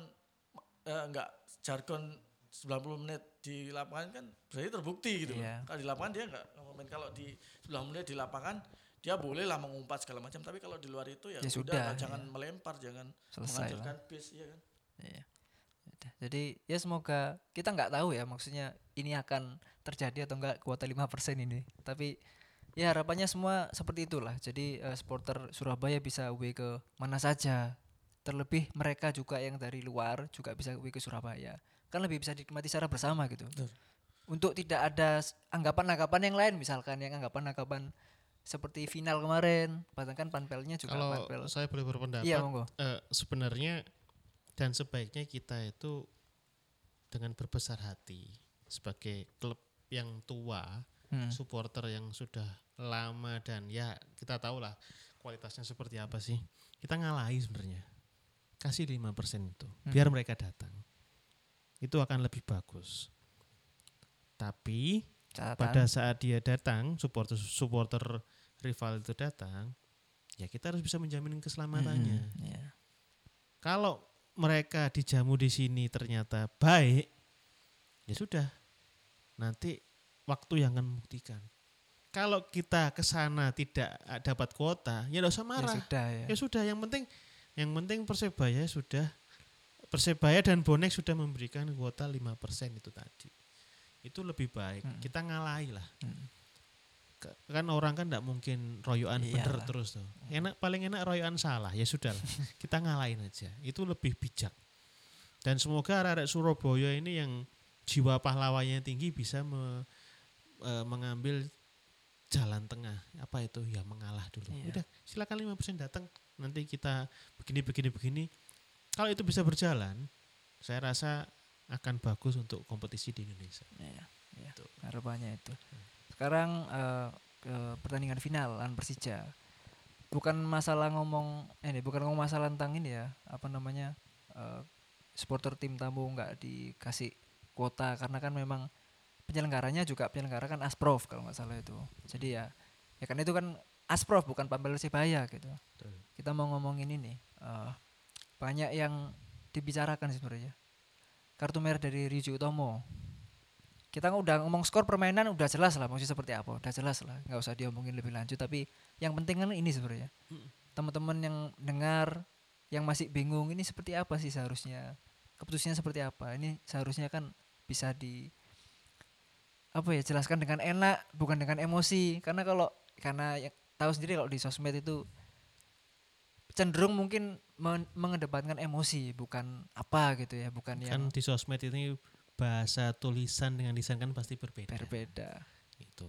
eh, enggak jargon 90 menit di lapangan kan berarti terbukti gitu loh. Iya. Kalau di lapangan dia enggak ngomongin kalau di 90 menit di lapangan dia boleh lah mengumpat segala macam tapi kalau di luar itu ya, Ya sudah, sudah, lah, jangan iya. melempar, jangan Selesai lah. menghancurkan bis ya kan. Iya. Udah. Jadi ya semoga kita nggak tahu ya maksudnya ini akan terjadi atau enggak kuota 5% ini. Tapi ya harapannya semua seperti itulah. Jadi eh, supporter Surabaya bisa away ke mana saja. Terlebih mereka juga yang dari luar juga bisa away ke Surabaya. Kan lebih bisa dinikmati secara bersama gitu. Betul. Untuk tidak ada anggapan-anggapan yang lain misalkan yang anggapan-anggapan seperti final kemarin, bahkan kan panpelnya juga Kalau panpel. saya boleh berpendapat, Iya, monggo. eh, sebenarnya dan sebaiknya kita itu dengan berbesar hati sebagai klub yang tua, Hmm. supporter yang sudah lama dan ya kita tahu lah kualitasnya seperti apa sih. Kita ngalahi sebenarnya. Kasih 5% itu biar mereka datang. Itu akan lebih bagus. Tapi Catatan. pada saat dia datang, supporter supporter rival itu datang, ya kita harus bisa menjamin keselamatannya. Hmm, iya. Kalau mereka dijamu di sini ternyata baik, ya sudah. Nanti waktu yang akan membuktikan. Kalau kita ke sana tidak dapat kuota, ya tidak usah Ya marah. sudah ya. Ya sudah, yang penting yang penting Persebaya sudah Persebaya dan Bonek sudah memberikan kuota 5% itu tadi. Itu lebih baik. Hmm. Kita ngalahi lah. Hmm. Kan orang kan tidak mungkin royoan bener Iyalah. terus tuh. Enak paling enak royoan salah. Ya sudah lah. (laughs) Kita ngalahin aja. Itu lebih bijak. Dan semoga arek Surabaya ini yang jiwa pahlawannya tinggi bisa me- eh, mengambil jalan tengah. Apa itu? Ya mengalah dulu. Iya. Udah, silakan 5% datang. Nanti kita begini begini begini. Kalau itu bisa berjalan, saya rasa akan bagus untuk kompetisi di Indonesia. Iya, iya. Tuh. Harapannya itu. Sekarang eh, ke pertandingan final lawan Persija. Bukan masalah ngomong eh, ini bukan ngomong masalah tentang ini ya, apa namanya? eh, supporter tim tamu nggak dikasih kuota karena kan memang penyelenggaranya juga penyelenggara kan Asprof kalau nggak salah itu. Jadi ya ya kan itu kan Asprof bukan Pampel Persibaya gitu. Betul. Kita mau ngomongin ini eh, banyak yang dibicarakan sebenarnya. Kartu merah dari Ryuji Utomo. Kita udah ngomong skor permainan udah jelas lah maksudnya seperti apa, udah jelas lah, nggak usah diomongin lebih lanjut. Tapi yang penting kan ini sebenarnya, teman-teman yang dengar, yang masih bingung ini seperti apa sih seharusnya, keputusannya seperti apa. Ini seharusnya kan bisa di apa ya jelaskan dengan enak, bukan dengan emosi. Karena kalau karena ya, tahu sendiri kalau di sosmed itu cenderung mungkin men- mengedepankan emosi bukan apa gitu ya bukan Kan yang di sosmed ini bahasa tulisan dengan lisan kan pasti berbeda. berbeda Itu.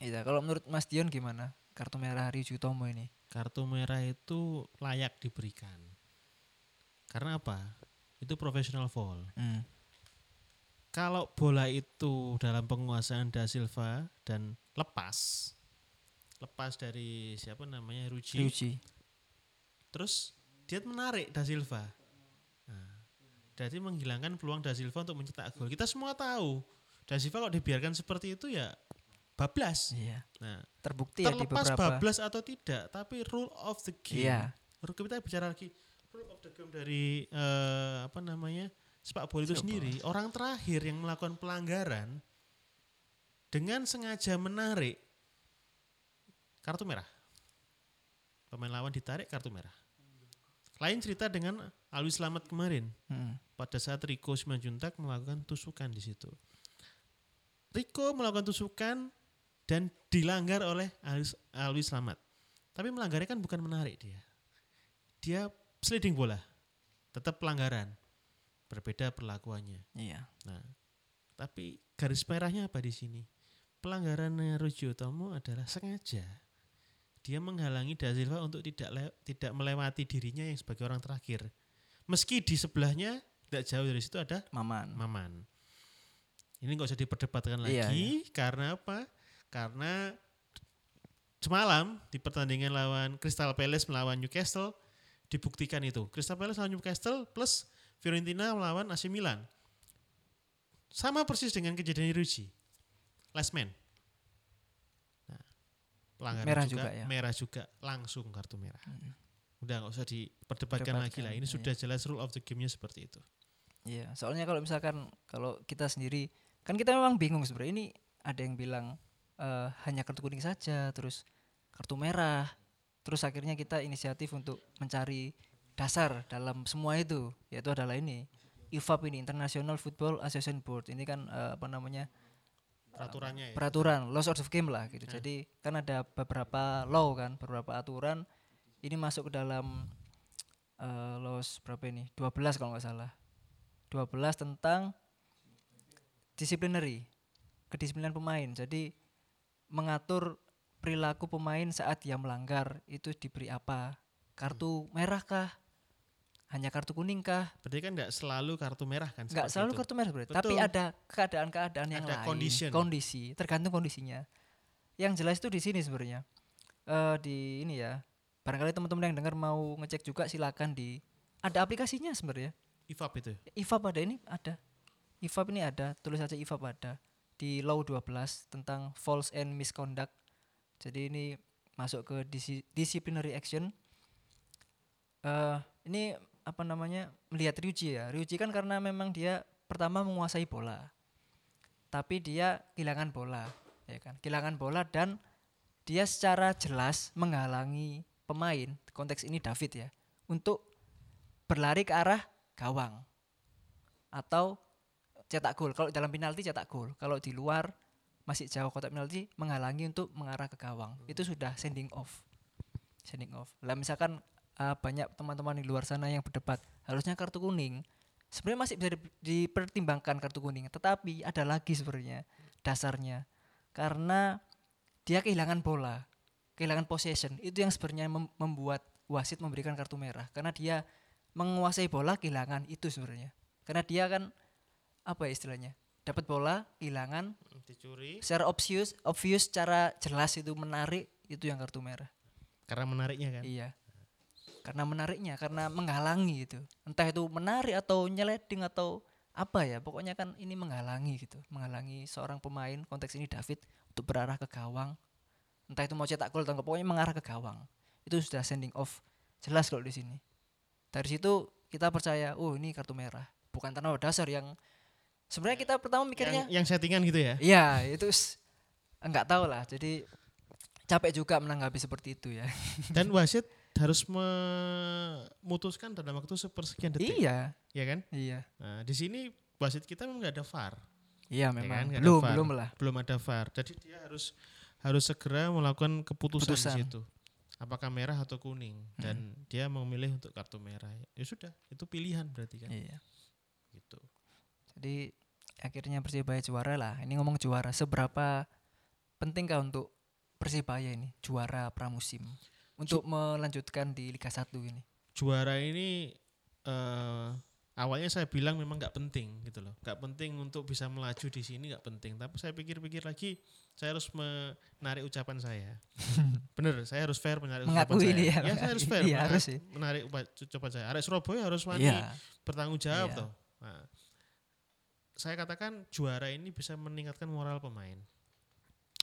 Iya, kalau menurut Mas Dion gimana kartu merah Ryuji Utomo ini Kartu merah itu layak diberikan. Karena apa? Itu professional foul. hmm. Kalau bola itu dalam penguasaan Da Silva dan lepas, lepas dari siapa namanya Ruji, Ryuji terus dia menarik Da Silva. Jadi menghilangkan peluang Da Silva untuk mencetak gol. Kita semua tahu Da Silva kalau dibiarkan seperti itu ya bablas. iya Nah, terbukti ya di terlepas beberapa bablas atau tidak, tapi rule of the game. iya kita bicara lagi rule of the game dari eh, apa namanya sepak bola itu sendiri. Orang terakhir yang melakukan pelanggaran dengan sengaja menarik kartu merah. Pemain lawan ditarik kartu merah. Lain cerita dengan Alwi Slamet kemarin Hmm. pada saat Rico Simanjuntak melakukan tusukan di situ. Rico melakukan tusukan dan dilanggar oleh Alwi, Alwi Slamet. Tapi melanggarnya kan bukan menarik dia. Dia sliding bola. Tetap pelanggaran. Berbeda perlakuannya. iya Nah, tapi garis merahnya apa di sini? Pelanggarannya Ruji Utomo adalah sengaja. Dia menghalangi Da Silva untuk tidak le- tidak melewati dirinya yang sebagai orang terakhir. Meski di sebelahnya tidak jauh dari situ ada Maman Maman. Ini nggak usah diperdebatkan Iya, lagi karena apa? Karena semalam di pertandingan lawan Crystal Palace melawan Newcastle dibuktikan itu. Crystal Palace lawan Newcastle plus Fiorentina melawan AC Milan. Sama persis dengan kejadian Ruji. Last man. Pelanggaran Merah juga, juga ya? merah juga langsung kartu merah. Hmm. Udah nggak usah diperdebatkan lagi lah. Ini Perdebatkan, sudah jelas rule of the game-nya seperti itu. Iya, soalnya kalau misalkan kalau kita sendiri kan kita memang bingung sebenarnya ini ada yang bilang eh, hanya kartu kuning saja, terus kartu merah, terus akhirnya kita inisiatif untuk mencari dasar dalam semua itu, yaitu adalah ini IFAB ini International Football Association Board ini kan eh, apa namanya Peraturannya ya. peraturan laws of game lah gitu. Jadi kan ada beberapa law kan, beberapa aturan ini masuk ke dalam eh, laws berapa ini? 12 kalau nggak salah. 12 tentang disciplinary, kedisiplinan pemain. Jadi mengatur perilaku pemain saat dia melanggar itu diberi apa? Kartu merah kah? Hanya kartu kuning kah? Berarti kan nggak selalu kartu merah kan? Enggak seperti selalu itu. kartu merah berarti, tapi ada keadaan-keadaan yang Ada lain, condition. kondisi, tergantung kondisinya. Yang jelas itu di sini sebenarnya. Eh di ini ya. Barangkali teman-teman yang dengar mau ngecek juga silakan di ada aplikasinya sebenarnya. IFAB itu. IFAB ada ini ada. IFAB ini ada, tulis saja IFAB ada di Law 12 tentang false and misconduct. Jadi ini masuk ke disi- disciplinary action. eh ini apa namanya melihat Ryuji ya. Ryuji kan karena memang dia pertama menguasai bola, tapi dia kehilangan bola, ya kan? Kehilangan bola dan dia secara jelas menghalangi pemain konteks ini David ya untuk berlari ke arah gawang atau cetak gol. Kalau dalam penalti cetak gol, kalau di luar masih jauh kotak penalti menghalangi untuk mengarah ke gawang. Itu sudah sending off. Sending off. Lah misalkan uh, banyak teman-teman di luar sana yang berdebat harusnya kartu kuning. Sebenarnya masih bisa di- dipertimbangkan kartu kuning, tetapi ada lagi sebenarnya dasarnya. Karena dia kehilangan bola, kehilangan possession. Itu yang sebenarnya mem- membuat wasit memberikan kartu merah karena dia menguasai bola kehilangan itu sebenarnya. Karena dia kan apa ya istilahnya? Dapat bola, kehilangan Dicuri. secara obvious, obvious secara jelas itu menarik itu yang kartu merah. Karena menariknya kan. Iya. Karena menariknya, karena menghalangi gitu. Entah itu menarik atau nyeleding atau apa ya, pokoknya kan ini menghalangi gitu. Menghalangi seorang pemain, konteks ini David untuk berarah ke gawang. Entah itu mau cetak gol atau enggak, pokoknya mengarah ke gawang. Itu sudah sending off. Jelas kalau di sini. Dari situ kita percaya, oh ini kartu merah. Bukan tanpa dasar yang sebenarnya kita pertama mikirnya Yang, yang settingan gitu ya. Iya, itu enggak tahu lah. Jadi capek juga menanggapi seperti itu ya. Dan wasit harus memutuskan dalam waktu sepersekian detik. iya, Ya kan? iya. Nah, di sini wasit kita memang nggak ada VAR. Iya kan, memang. nggak ada belum, VAR. belum lah. Belum ada VAR. Jadi dia harus harus segera melakukan keputusan Keputusan. di situ. Apakah merah atau kuning dan dia memilih untuk kartu merah. Ya sudah, itu pilihan berarti kan. Iya. Gitu. Jadi akhirnya Persibaya juara lah. Ini ngomong juara, seberapa pentingkah untuk Persibaya ini juara pramusim untuk melanjutkan di Liga 1 ini? Juara ini eh awalnya saya bilang memang nggak penting gitu loh. nggak penting untuk bisa melaju di sini nggak penting. Tapi saya pikir-pikir lagi saya harus menarik ucapan saya. (laughs) Bener, saya harus fair menarik Mengakui ucapan ini saya. ya, saya harus (laughs) fair iya, menarik- harus sih. menarik ucapan saya. Arek Surabaya harus wani Iya. bertanggung jawab Iya. toh. Nah, saya katakan juara ini bisa meningkatkan moral pemain.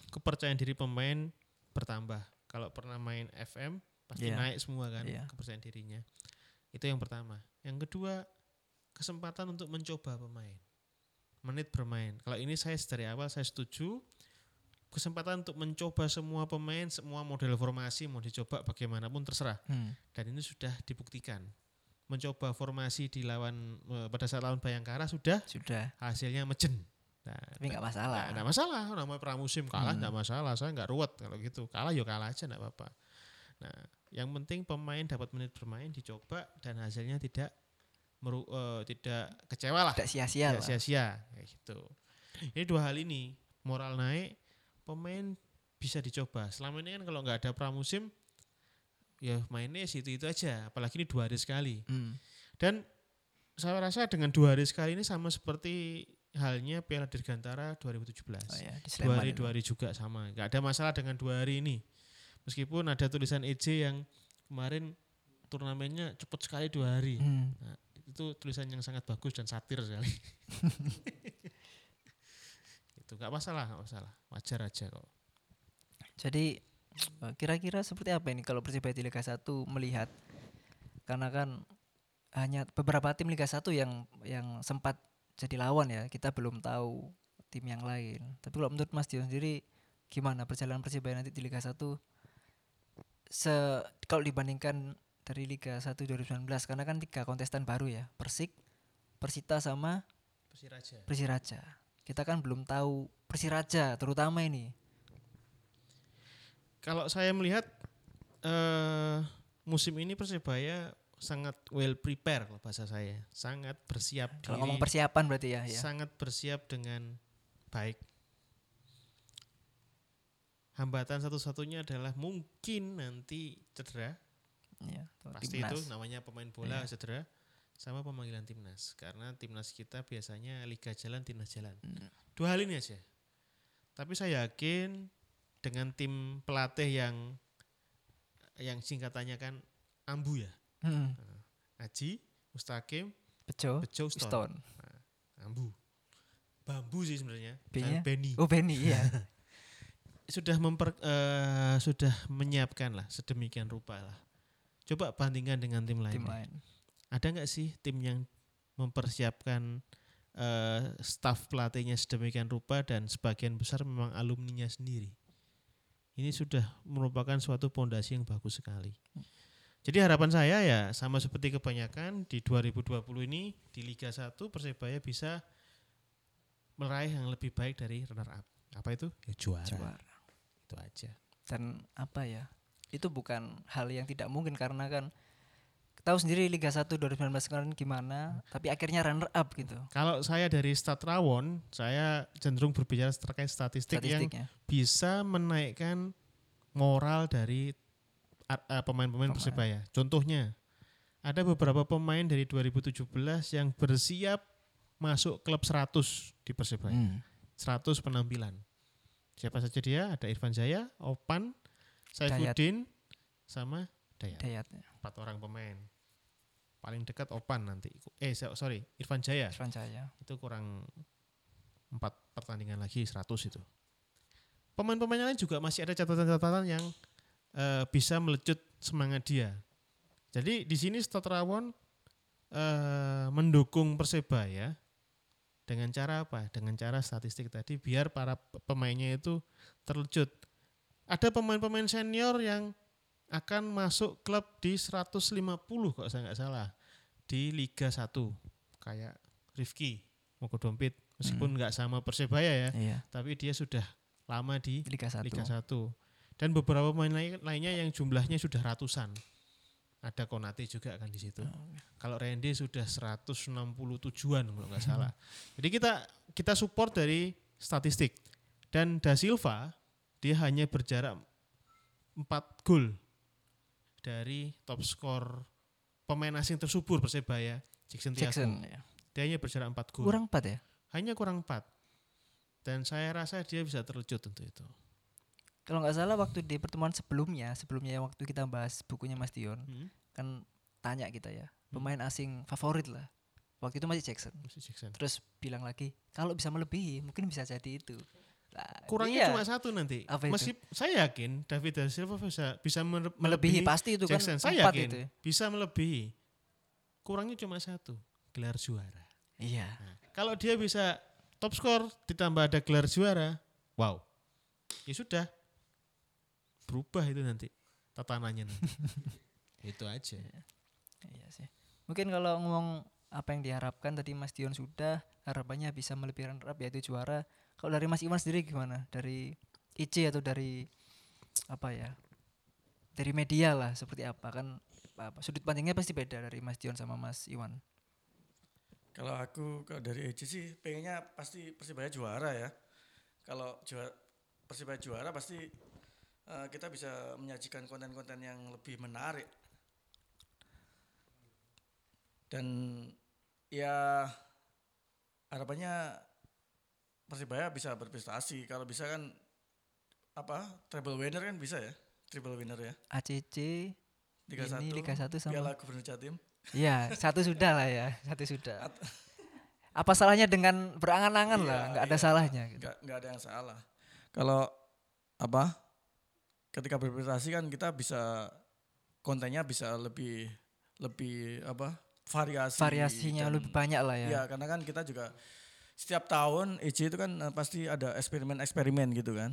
Kepercayaan diri pemain bertambah. Kalau pernah main FM pasti Iya. naik semua kan Iya. kepercayaan dirinya. Itu yang pertama. Yang kedua, kesempatan untuk mencoba pemain. Menit bermain. Kalau ini saya dari awal saya setuju. Kesempatan untuk mencoba semua pemain, semua model formasi mau dicoba bagaimanapun terserah Hmm. dan ini sudah dibuktikan. Mencoba formasi di lawan eh, pada saat lawan Bayangkara sudah Sudah, hasilnya mejen. Nah, tapi nggak masalah. Nggak masalah, namanya pramusim kalah Hmm. nggak masalah, saya nggak ruwet kalau gitu. Kalah ya kalah aja nggak apa-apa. Nah, yang penting pemain dapat menit bermain dicoba dan hasilnya tidak meru, eh, tidak kecewa lah, Tidak sia-sia tidak sia-sia kayak gitu. Ini dua hal ini, moral naik, pemain bisa dicoba. Selama ini kan kalau nggak ada pramusim, ya mainnya situ itu aja. Apalagi ini dua hari sekali. Hmm. Dan saya rasa dengan dua hari sekali ini sama seperti halnya Piala Dirgantara 2017. Oh ya, dua hari dua hari juga sama. Gak ada masalah dengan dua hari ini. Meskipun ada tulisan EJ yang kemarin turnamennya cepat sekali dua hari. Hmm. Nah, itu tulisan yang sangat bagus dan satir sekali. (laughs) itu nggak masalah, nggak masalah, wajar aja kok. Jadi eh, kira-kira seperti apa ini kalau Persibaya di Liga 1 melihat karena kan hanya beberapa tim Liga 1 yang yang sempat jadi lawan ya. Kita belum tahu tim yang lain. Tapi kalau menurut Mas Dion sendiri gimana perjalanan Persibaya nanti di Liga 1 se kalau dibandingkan dari Liga 1 2019 karena kan tiga kontestan baru ya. Persik, Persita sama Persiraja. Persiraja. Kita kan belum tahu Persiraja terutama ini. Kalau saya melihat eh musim ini Persibaya sangat well prepare kalau bahasa saya, sangat bersiap Kalau diri, ngomong persiapan berarti ya, ya. sangat bersiap dengan baik. Hambatan satu-satunya adalah mungkin nanti cedera atau Pasti timnas. itu namanya pemain bola Iya. cedera sama pemanggilan timnas. Karena timnas kita biasanya liga jalan, timnas jalan. Hmm. Dua hal ini aja. Tapi saya yakin dengan tim pelatih yang yang singkatannya kan Ambu ya. Hmm. Aji, Mustaqim, Bejo, Bejo, Stone. Stone. Ambu. Bambu sih sebenarnya. Benny. Oh Benny iya. (laughs) Sudah memper eh, sudah menyiapkan lah sedemikian rupa lah. Coba bandingkan dengan tim lain. tim lain. Ada nggak sih tim yang mempersiapkan eh, staf pelatihnya sedemikian rupa dan sebagian besar memang alumninya sendiri? Ini sudah merupakan suatu pondasi yang bagus sekali. Jadi harapan saya ya sama seperti kebanyakan di 2020 ini di Liga 1 Persebaya bisa meraih yang lebih baik dari runner up. Apa itu? Ya juara. Juara. Itu aja. Dan apa ya? Itu bukan hal yang tidak mungkin karena kan tahu sendiri Liga 1 2019 kemarin gimana, tapi akhirnya runner up gitu. Kalau saya dari Stat Rawon, saya cenderung berbicara terkait statistik, yang Statistiknya. bisa menaikkan moral dari pemain-pemain Pemain. Persebaya. Contohnya, ada beberapa pemain dari 2017 yang bersiap masuk klub 100 di Persebaya. Hmm. 100 penampilan. Siapa saja dia? Ada Irfan Jaya, Opan, Saifuddin, sama Dayat. Dayatnya. Empat orang pemain. Paling dekat Opan nanti. Eh so- sorry, Irfan Jaya Irfan Jaya. itu kurang empat pertandingan lagi 100 itu. Pemain-pemain lain juga masih ada catatan-catatan yang eh, bisa melecut semangat dia. Jadi di sini Stotrawon eh, mendukung Persebaya dengan cara apa? Dengan cara statistik tadi biar para pemainnya itu terlecut. Ada pemain-pemain senior yang akan masuk klub di 150 kalau saya nggak salah di Liga 1 kayak Rifki Mokodompit meskipun nggak sama Persebaya ya Iya. tapi dia sudah lama di Liga 1. Liga 1 dan beberapa pemain lain- lainnya yang jumlahnya sudah ratusan. Ada Konate juga kan di situ. Kalau Randy sudah 167an kalau nggak salah. Jadi kita kita support dari statistik. Dan Da Silva dia hanya berjarak 4 gol dari top skor pemain asing tersubur Persebaya Jackson Tiago Jackson. ya. dia hanya berjarak 4 gol. Kurang 4 ya? hanya kurang 4 dan saya rasa dia bisa terlecut untuk itu Kalau nggak salah waktu di pertemuan sebelumnya, sebelumnya yang waktu kita bahas bukunya Mas Dion, Hmm, kan tanya kita ya, pemain asing favorit lah. Waktu itu masih Jackson. masih Jackson. Terus bilang lagi, kalau bisa melebihi, mungkin bisa jadi itu. Lah, kurangnya iya, cuma satu nanti Apa itu? Masih, saya yakin David da Silva bisa bisa mere- melebihi pasti itu kan Jackson saya empat yakin itu. ya. bisa melebihi kurangnya cuma satu gelar juara Iya. Nah, kalau dia bisa top skor ditambah ada gelar juara wow ya sudah berubah itu nanti tatanannya nanti. (laughs) itu aja Iya sih. Mungkin kalau ngomong apa yang diharapkan tadi Mas Dion sudah harapannya bisa melebihi runner yaitu juara. Kalau dari Mas Iwan sendiri gimana? Dari IC atau dari apa ya? Dari media lah seperti apa kan apa sudut pandangnya pasti beda dari Mas Dion sama Mas Iwan. Kalau aku kalau dari EJ sih pengennya pasti Persibaya juara ya. Kalau juara Persibaya juara pasti eh, kita bisa menyajikan konten-konten yang lebih menarik. Dan ya harapannya Persibaya bisa berprestasi. Kalau bisa kan apa? Treble winner kan bisa ya? Triple winner ya. ACC Liga Ini 1, Liga 1 sama- Piala Gubernur Jatim. Iya, satu sudah lah ya, satu sudah. Apa salahnya dengan berangan-angan Iya, lah, nggak ada iya. salahnya gitu. nggak nggak ada yang salah kalau apa ketika berprestasi kan kita bisa kontennya bisa lebih lebih apa variasi Variasinya dan- lebih banyak lah ya. Iya, karena kan kita juga setiap tahun EJ itu kan eh, pasti ada eksperimen-eksperimen gitu kan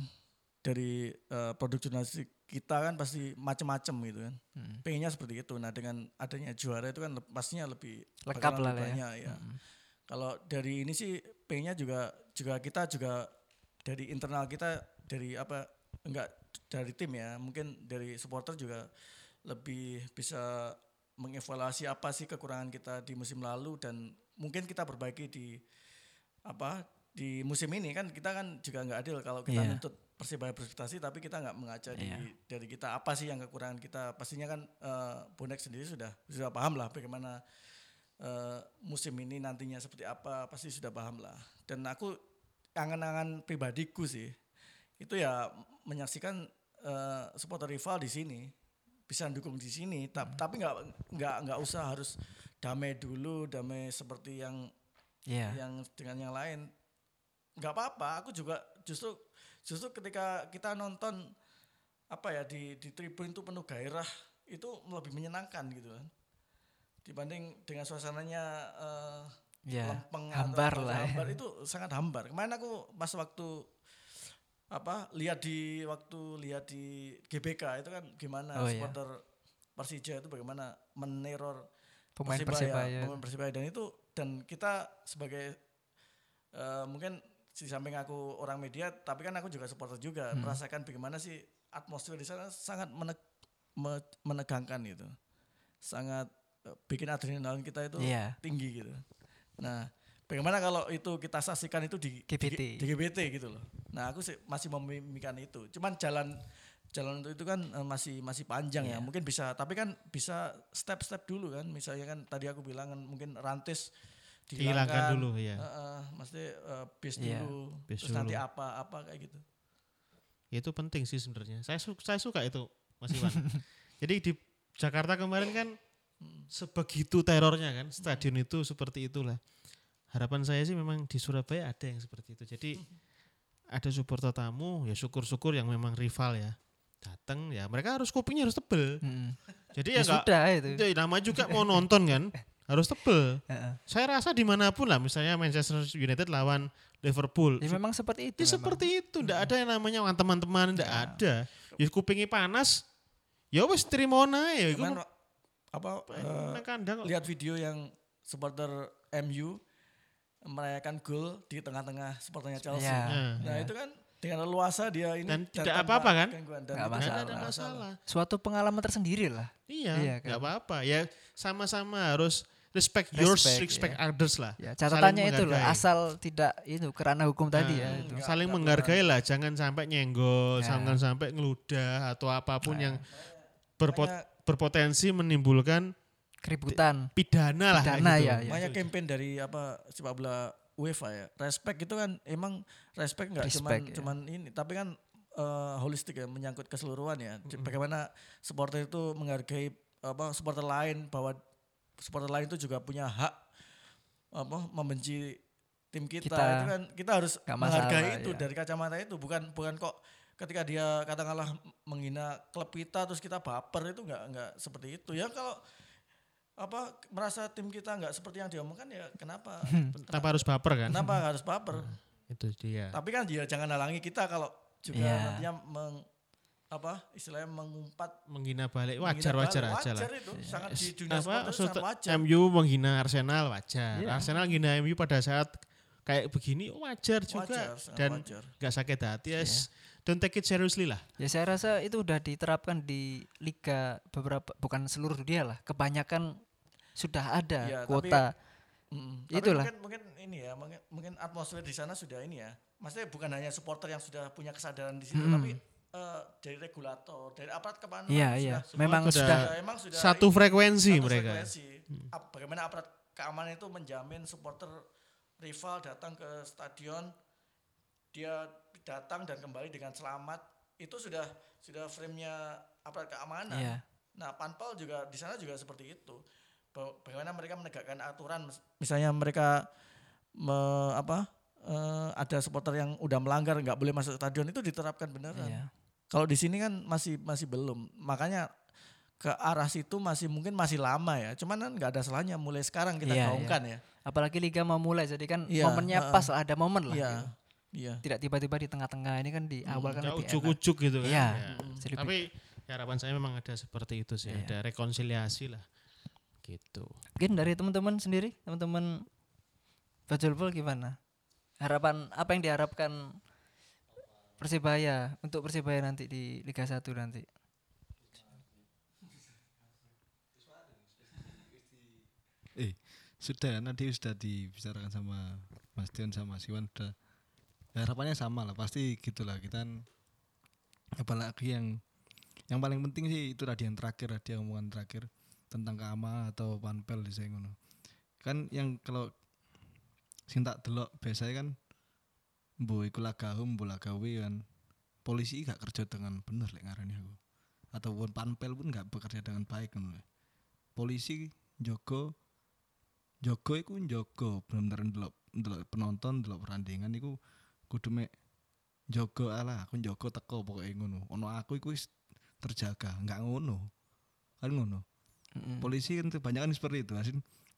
dari eh, produk jurnalistik kita kan pasti macam-macam gitu kan Hmm. pengennya seperti itu nah dengan adanya juara itu kan le- pastinya lebih Lengkap lah lebih ya. banyak, ya. Kalau dari ini sih pengennya juga juga kita juga dari internal kita dari apa enggak dari tim ya. Mungkin dari supporter juga lebih bisa mengevaluasi apa sih kekurangan kita di musim lalu dan mungkin kita perbaiki di apa di musim ini. Kan kita kan juga nggak adil kalau kita Iya. nuntut persibaya berprestasi tapi kita nggak mengaca di- Iya. dari kita. Apa sih yang kekurangan kita? Pastinya kan eh, bonek sendiri sudah sudah paham lah bagaimana eh, musim ini nantinya seperti apa. Pasti sudah paham lah. Dan aku angan-angan pribadiku sih itu ya menyaksikan eh, supporter rival di sini bisa dukung di sini ta- tapi nggak nggak nggak usah harus damai dulu damai seperti yang Iya. yang dengan yang lain nggak apa-apa aku juga justru justru ketika kita nonton apa ya di di tribun itu penuh gairah itu lebih menyenangkan gitu kan dibanding dengan suasananya eh, Iya. lempeng hambar atau lah ya. hambar itu sangat hambar kemarin aku pas waktu apa lihat di waktu lihat di GBK itu kan gimana Oh, iya. supporter Persija itu bagaimana meneror Pemain Persibaya. pemain Persibaya dan itu dan kita sebagai eh, mungkin di samping aku orang media tapi kan aku juga supporter juga Hmm. merasakan bagaimana sih atmosfer di sana sangat meneg- me- menegangkan gitu sangat eh, bikin adrenalin kita itu Iya. tinggi gitu nah bagaimana kalau itu kita saksikan itu di GBT. di, di GBT gitu loh nah aku sih masih memimpikan itu cuman jalan jalan untuk itu kan eh, masih masih panjang ya Iya. mungkin bisa tapi kan bisa step-step dulu kan misalnya kan tadi aku bilang kan mungkin rantis Dihilangkan dulu, ya. Heeh, mesti eh, bis Iya, dulu bis terus nanti dulu. apa apa kayak gitu Ya, itu penting sih sebenarnya. Saya su- saya suka itu Mas Iwan. (laughs) Jadi di Jakarta kemarin kan sebegitu terornya kan stadion itu seperti itulah. Harapan saya sih memang di Surabaya ada yang seperti itu. Jadi ada supporter tamu ya syukur-syukur yang memang rival ya datang ya mereka harus kupingnya harus tebel. Mm. Jadi Ya, ya enggak sudah itu. ya, nama juga mau nonton kan harus tebel. Heeh. Saya rasa di mana pun lah misalnya Manchester United lawan Liverpool. Ya memang seperti itu. Ya memang. seperti itu, ndak ada yang namanya "Wah, teman-teman, ndak Nggak. ada. Ya kupingnya panas, ya wes terima ya. Iku Cuman apa nang kandang lihat video yang supporter MU merayakan gol di tengah-tengah supporternya Chelsea. Iya. Nah, Nah, itu kan dengan leluasa dia ini Dan tidak apa-apa kan? gangguan. Dan Nggak masalah. ada masalah. Suatu pengalaman tersendiri lah. Iya, Iya kan? nggak apa-apa. Ya sama-sama harus respect, yours, Respect, respect iya. others lah. Ya, catatannya itu loh, menghargai. asal tidak itu kerana hukum tadi ya Nah, itu. Saling menghargai lah, jangan sampai nyenggol, Ya. jangan sampai ngeludah atau apa pun Nah. yang berpot- berpotensi menimbulkan Keributan. pidana lah Pidana gitu. ya, ya. Makanya campaign dari apa sepak bola UEFA ya. Respect itu kan emang respect nggak cuman ya. cuman ini, tapi kan eh, holistik ya, menyangkut keseluruhan ya. Bagaimana supporter itu menghargai apa supporter lain bahwa supporter lain itu juga punya hak apa membenci tim kita, Kita. itu kan kita harus menghargai masalah, itu ya. dari kacamata itu bukan bukan kok ketika dia katakanlah menghina klub kita terus kita baper itu nggak nggak seperti itu ya kalau apa merasa tim kita nggak seperti yang diomongkan ya kenapa (laughs) Tanpa harus baper kan? kenapa harus baper Itu dia. tapi kan dia jangan halangi kita kalau juga Iya. nantinya meng, apa istilahnya mengumpat Menghina balik menghina wajar wajar balik. aja lah. wajar itu sangat di dunia apa sangat wajar MU menghina Arsenal wajar. Iya. Arsenal menghina MU pada saat kayak begini wajar juga Wajar, dan wajar. nggak sakit hati Iya. yes. Don't take it seriously lah. Ya saya rasa itu udah diterapkan di liga beberapa bukan seluruh dunia lah. Kebanyakan sudah ada tapi- kuota. Mm-mm. Tapi Itulah. mungkin mungkin ini ya mungkin, mungkin atmosfer di sana sudah ini ya maksudnya bukan hanya supporter yang sudah punya kesadaran di situ Mm-mm. tapi eh, dari regulator dari aparat keamanan Iya, sudah- iya. Memang sudah- sudah emang sudah Satu ini, frekuensi satu mereka. frekuensi. Ap- bagaimana aparat keamanan itu menjamin supporter rival datang ke stadion dia datang dan kembali dengan selamat itu sudah sudah frame-nya aparat keamanan Iya. Nah, Panpel juga di sana juga seperti itu. Ba- Bagaimana mereka menegakkan aturan, mis- misalnya mereka me- apa eh, ada supporter yang udah melanggar nggak boleh masuk stadion itu diterapkan beneran. Iya. Kalau di sini kan masih masih belum. Makanya ke arah situ masih mungkin masih lama ya. Cuman kan nggak ada salahnya mulai sekarang kita Iya, gaungkan ya. Apalagi liga mau mulai jadi kan Iya, momennya heeh. pas lah, ada momen lah. Iya. gitu. Iya. Tidak tiba-tiba di tengah-tengah ini kan di awal kan lebih enak. ujuk-ujuk gitu kan. Iya. Ya. Tapi ya harapan saya memang ada seperti itu sih, Iya. ada rekonsiliasi lah. Gitu. Mungkin dari teman-teman sendiri, teman-teman Bajulpol gimana? Harapan apa yang diharapkan Persibaya untuk Persibaya nanti di Liga 1 nanti? Eh, sudah nanti sudah dibicarakan sama Mas Dion sama Mas Iwan sudah ya, harapannya sama lah pasti gitulah kita kan apalagi yang yang paling penting sih itu tadi yang terakhir tadi omongan terakhir tentang keamanan atau panpel di saya ngono. Kan yang kalau sing tak delok biasanya kan bu iku lagahum bu lagawi kan. Polisi gak kerja dengan bener lek ngarani aku. Ataupun panpel pun gak bekerja dengan baik lho. polisi jogo jogo iku jogo bener-bener ndelok ndelok penonton ndelok perandingan iku kudu mek jogo ala aku jogo teko pokoknya ngono. Ono aku iku terjaga. Nggak ngono. Kan ngono Mm-mm. polisi kan kebanyakan seperti itu asin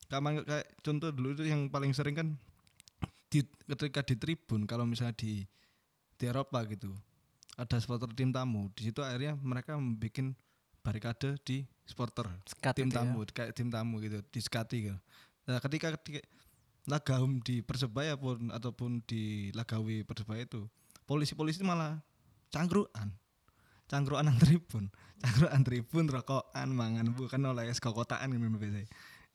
kayak kayak contoh dulu itu yang paling sering kan di ketika di tribun kalau misalnya di di Eropa gitu ada supporter tim tamu di situ akhirnya mereka membuat barikade di supporter Sekat tim ya. tamu kayak tim tamu gitu disekati gitu nah ketika, ketika lagahum di persebaya pun ataupun di lagawi persebaya itu polisi-polisi malah cangkruan cangkruan nang tribun (laughs) cangkruan tribun rokokan mangan bukan oleh es kokotaan gitu biasa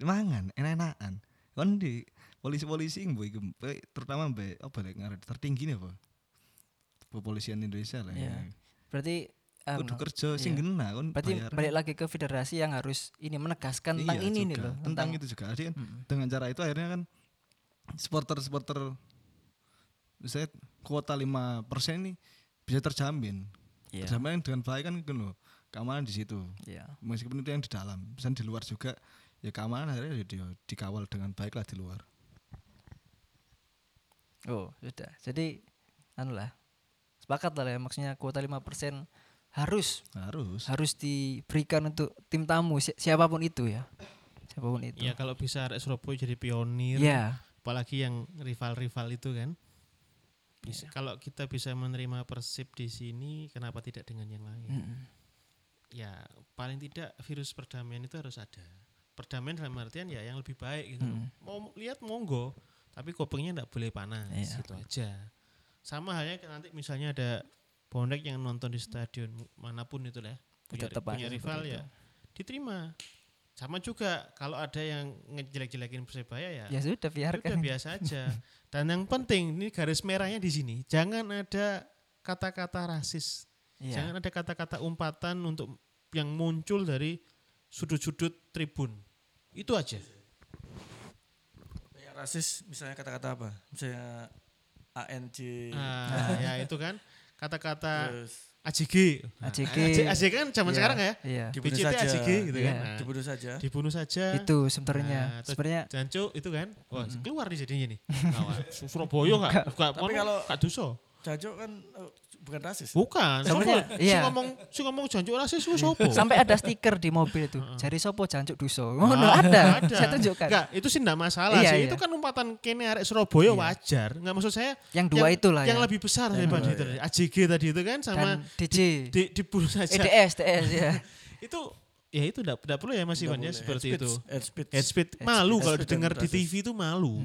mangan enak-enakan kan di polisi-polisi yang eh, terutama mbak apa lek ngaran tertinggi nih apa kepolisian Indonesia lah Iya. ya. Berarti kudu anu, kerja sing iya. gena kan Berarti bayar. balik lagi ke federasi yang harus ini menegaskan tentang Iya ini nih juga, loh, tentang, itu juga jadi kan Mm-mm. dengan cara itu akhirnya kan supporter supporter misalnya kuota 5% ini bisa terjamin Iya. terjamin dengan baik kan gitu loh keamanan di situ Iya. meskipun itu yang di dalam misalnya di luar juga ya keamanan akhirnya ya di- dikawal dengan baik lah di luar Oh, sudah. Jadi anu lah. Sepakat lah ya maksudnya kuota 5% harus harus harus diberikan untuk tim tamu si- siapa pun itu ya. Siapa pun itu. Ya kalau bisa Surabaya jadi pionir, Iya. apalagi yang rival-rival itu kan. Bisa. Kalau kita bisa menerima Persib di sini, kenapa tidak dengan yang lain? Mm-mm. Ya paling tidak virus perdamaian itu harus ada. Perdamaian dalam artian ya yang lebih baik gitu. loh. Mm. Mau lihat monggo, tapi kopengnya tidak boleh panas Iya. gitu aja. Sama halnya nanti misalnya ada bonek yang nonton di stadion mana pun itu lah, punya, Tetap punya aja rival ya diterima. Sama juga kalau ada yang ngejelek-jelekin persebaya ya, Ya sudah udah biarkan. biasa aja. Dan yang penting ini garis merahnya di sini, jangan ada kata-kata rasis, Iya. jangan ada kata-kata umpatan untuk yang muncul dari sudut-sudut tribun. Itu aja. Kayak rasis misalnya kata-kata apa? Misalnya ANJ Ah, ya itu kan kata-kata terus AJG. AJG. AJG kan zaman Iya, sekarang ya. Iya. dibunuh BCT saja. AJG gitu kan. Iya. Nah, dibunuh saja. dibunuh saja. Itu sebenarnya. Nah, sebenarnya Jancu itu kan. Wah, keluar nih jadinya nih. (laughs) Nah, Su- Surabaya enggak enggak Tapi kalau- enggak dosa. Jajo kan eh, bukan rasis. Bukan. Sebenarnya, iya. Si ngomong si ngomong jancu rasis ku sopo? sampai ada stiker di mobil itu. Jari sopo jancuk duso. Ngono ada. Saya tunjukkan. Enggak, itu sih enggak masalah Iya, sih. iya. Itu kan umpatan kene arek Surabaya Iya. wajar. Enggak maksud saya Yang dua yang, itulah yang ya. lebih besar daripada itu. AJG tadi itu kan sama Dan DJ. di, dibunuh saja. EDS, TS ya. (laughs) itu ya itu enggak, enggak perlu ya Mas Iwan ya seperti itu. Head speech. Head speed malu kalau didengar di. TV itu malu.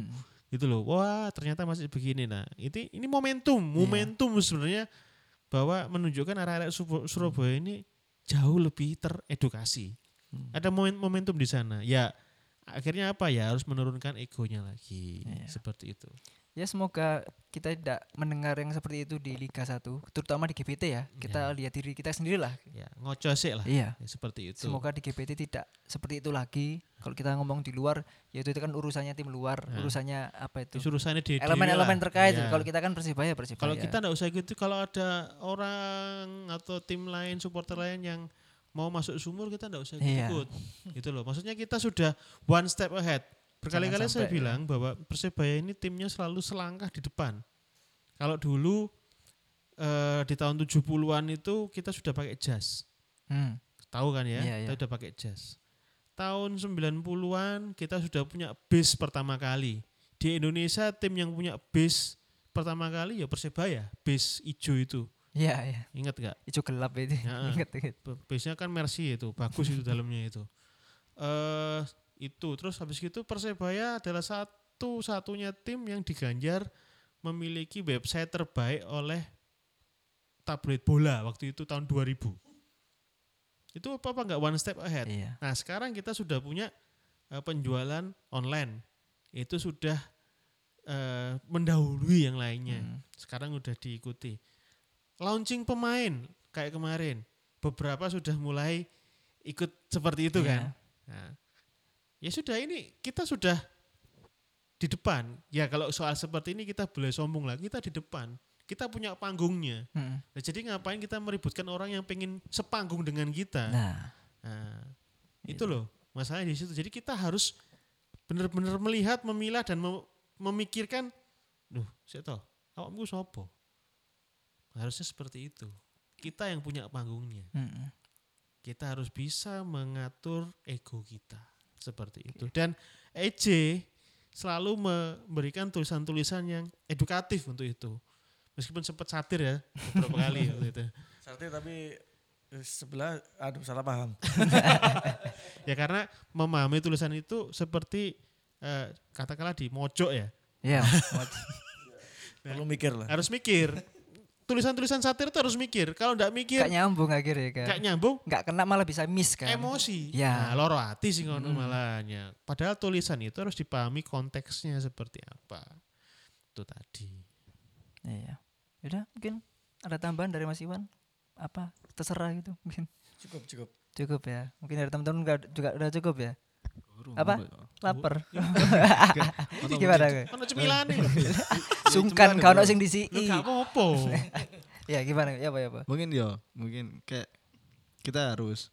Gitu loh. Wah, ternyata masih begini nah. Itu ini momentum, Iya. momentum sebenarnya bahwa menunjukkan arah-arah Subo- Surabaya ini jauh lebih teredukasi. Hmm. Ada momen momentum di sana. Ya akhirnya apa ya harus menurunkan egonya lagi Iya. seperti itu. Ya semoga kita tidak mendengar yang seperti itu di Liga 1, terutama di GPT ya. Kita lihat diri kita sendiri lah. Ya ngoco sih lah. Iya. Ya, seperti itu. Semoga di GPT tidak seperti itu lagi. Kalau kita ngomong di luar, ya itu, kan urusannya tim luar, Ya. urusannya apa itu? Urusannya di Elemen-elemen terkait. Ya. Kalau kita kan Persibaya, Persibaya. Kalau kita nggak usah gitu, kalau ada orang atau tim lain, supporter lain yang mau masuk sumur, kita nggak usah Iya. ikut. Gitu loh. Maksudnya kita sudah one step ahead. Berkali-kali saya ya. bilang bahwa Persebaya ini timnya selalu selangkah di depan. Kalau dulu eh, di tahun 70-an itu kita sudah pakai jas. Hmm. Tahu kan ya? Iya, iya. Kita sudah pakai jas. Tahun 90-an kita sudah punya base pertama kali. Di Indonesia tim yang punya base pertama kali ya Persebaya, base ijo itu. Iya, iya. Ingat gak? Hijau gelap itu. Ya, Ingat, ingat. Base-nya kan Mercy itu, bagus itu dalamnya itu. Eh itu terus habis itu Persebaya adalah satu-satunya tim yang diganjar memiliki website terbaik oleh tabloid bola waktu itu tahun 2000. Itu apa apa nggak one step ahead. Iya. Nah sekarang kita sudah punya eh, penjualan online, itu sudah eh, mendahului yang lainnya. Hmm. Sekarang udah diikuti. Launching pemain kayak kemarin beberapa sudah mulai ikut seperti itu Iya. kan. Nah, ya sudah ini kita sudah di depan. Ya kalau soal seperti ini kita boleh sombong lah, kita di depan. Kita punya panggungnya. Mm. Nah, jadi ngapain kita meributkan orang yang pengen sepanggung dengan kita? Nah, Nah, itu loh masalahnya di situ. Jadi kita harus benar-benar melihat, memilah dan mem- memikirkan, duh, saya tahu, awakmu sopo. Harusnya seperti itu. Kita yang punya panggungnya. mm. Kita harus bisa mengatur ego kita seperti itu. Dan EJ selalu memberikan tulisan-tulisan yang edukatif untuk itu. Meskipun sempat satir ya beberapa (laughs) kali waktu itu. Sarti tapi eh, sebelah aduh salah paham. (laughs) Ya karena memahami tulisan itu seperti eh, katakanlah di mojok ya. (laughs) ya Perlu mikir lah. Harus mikir. Tulisan-tulisan satir itu harus mikir. Kalau nggak mikir gak nyambung akhirnya kan nggak nyambung nggak kena malah bisa miss kan emosi. Ya. Nah, loro hati sih ngono malahnya. Padahal tulisan itu harus dipahami konteksnya seperti apa. Itu tadi. iya udah mungkin ada tambahan dari Mas Iwan apa terserah gitu mungkin Cukup cukup. cukup ya mungkin dari teman-teman juga udah cukup ya Apa? lapar (laughs) (laughs) Ono gimana? Kan cemilane lho. sungkan kau itu. sing disi Lho, gak apa-apa. (laughs) ya gimana ya apa ya apa mungkin ya mungkin kayak kita harus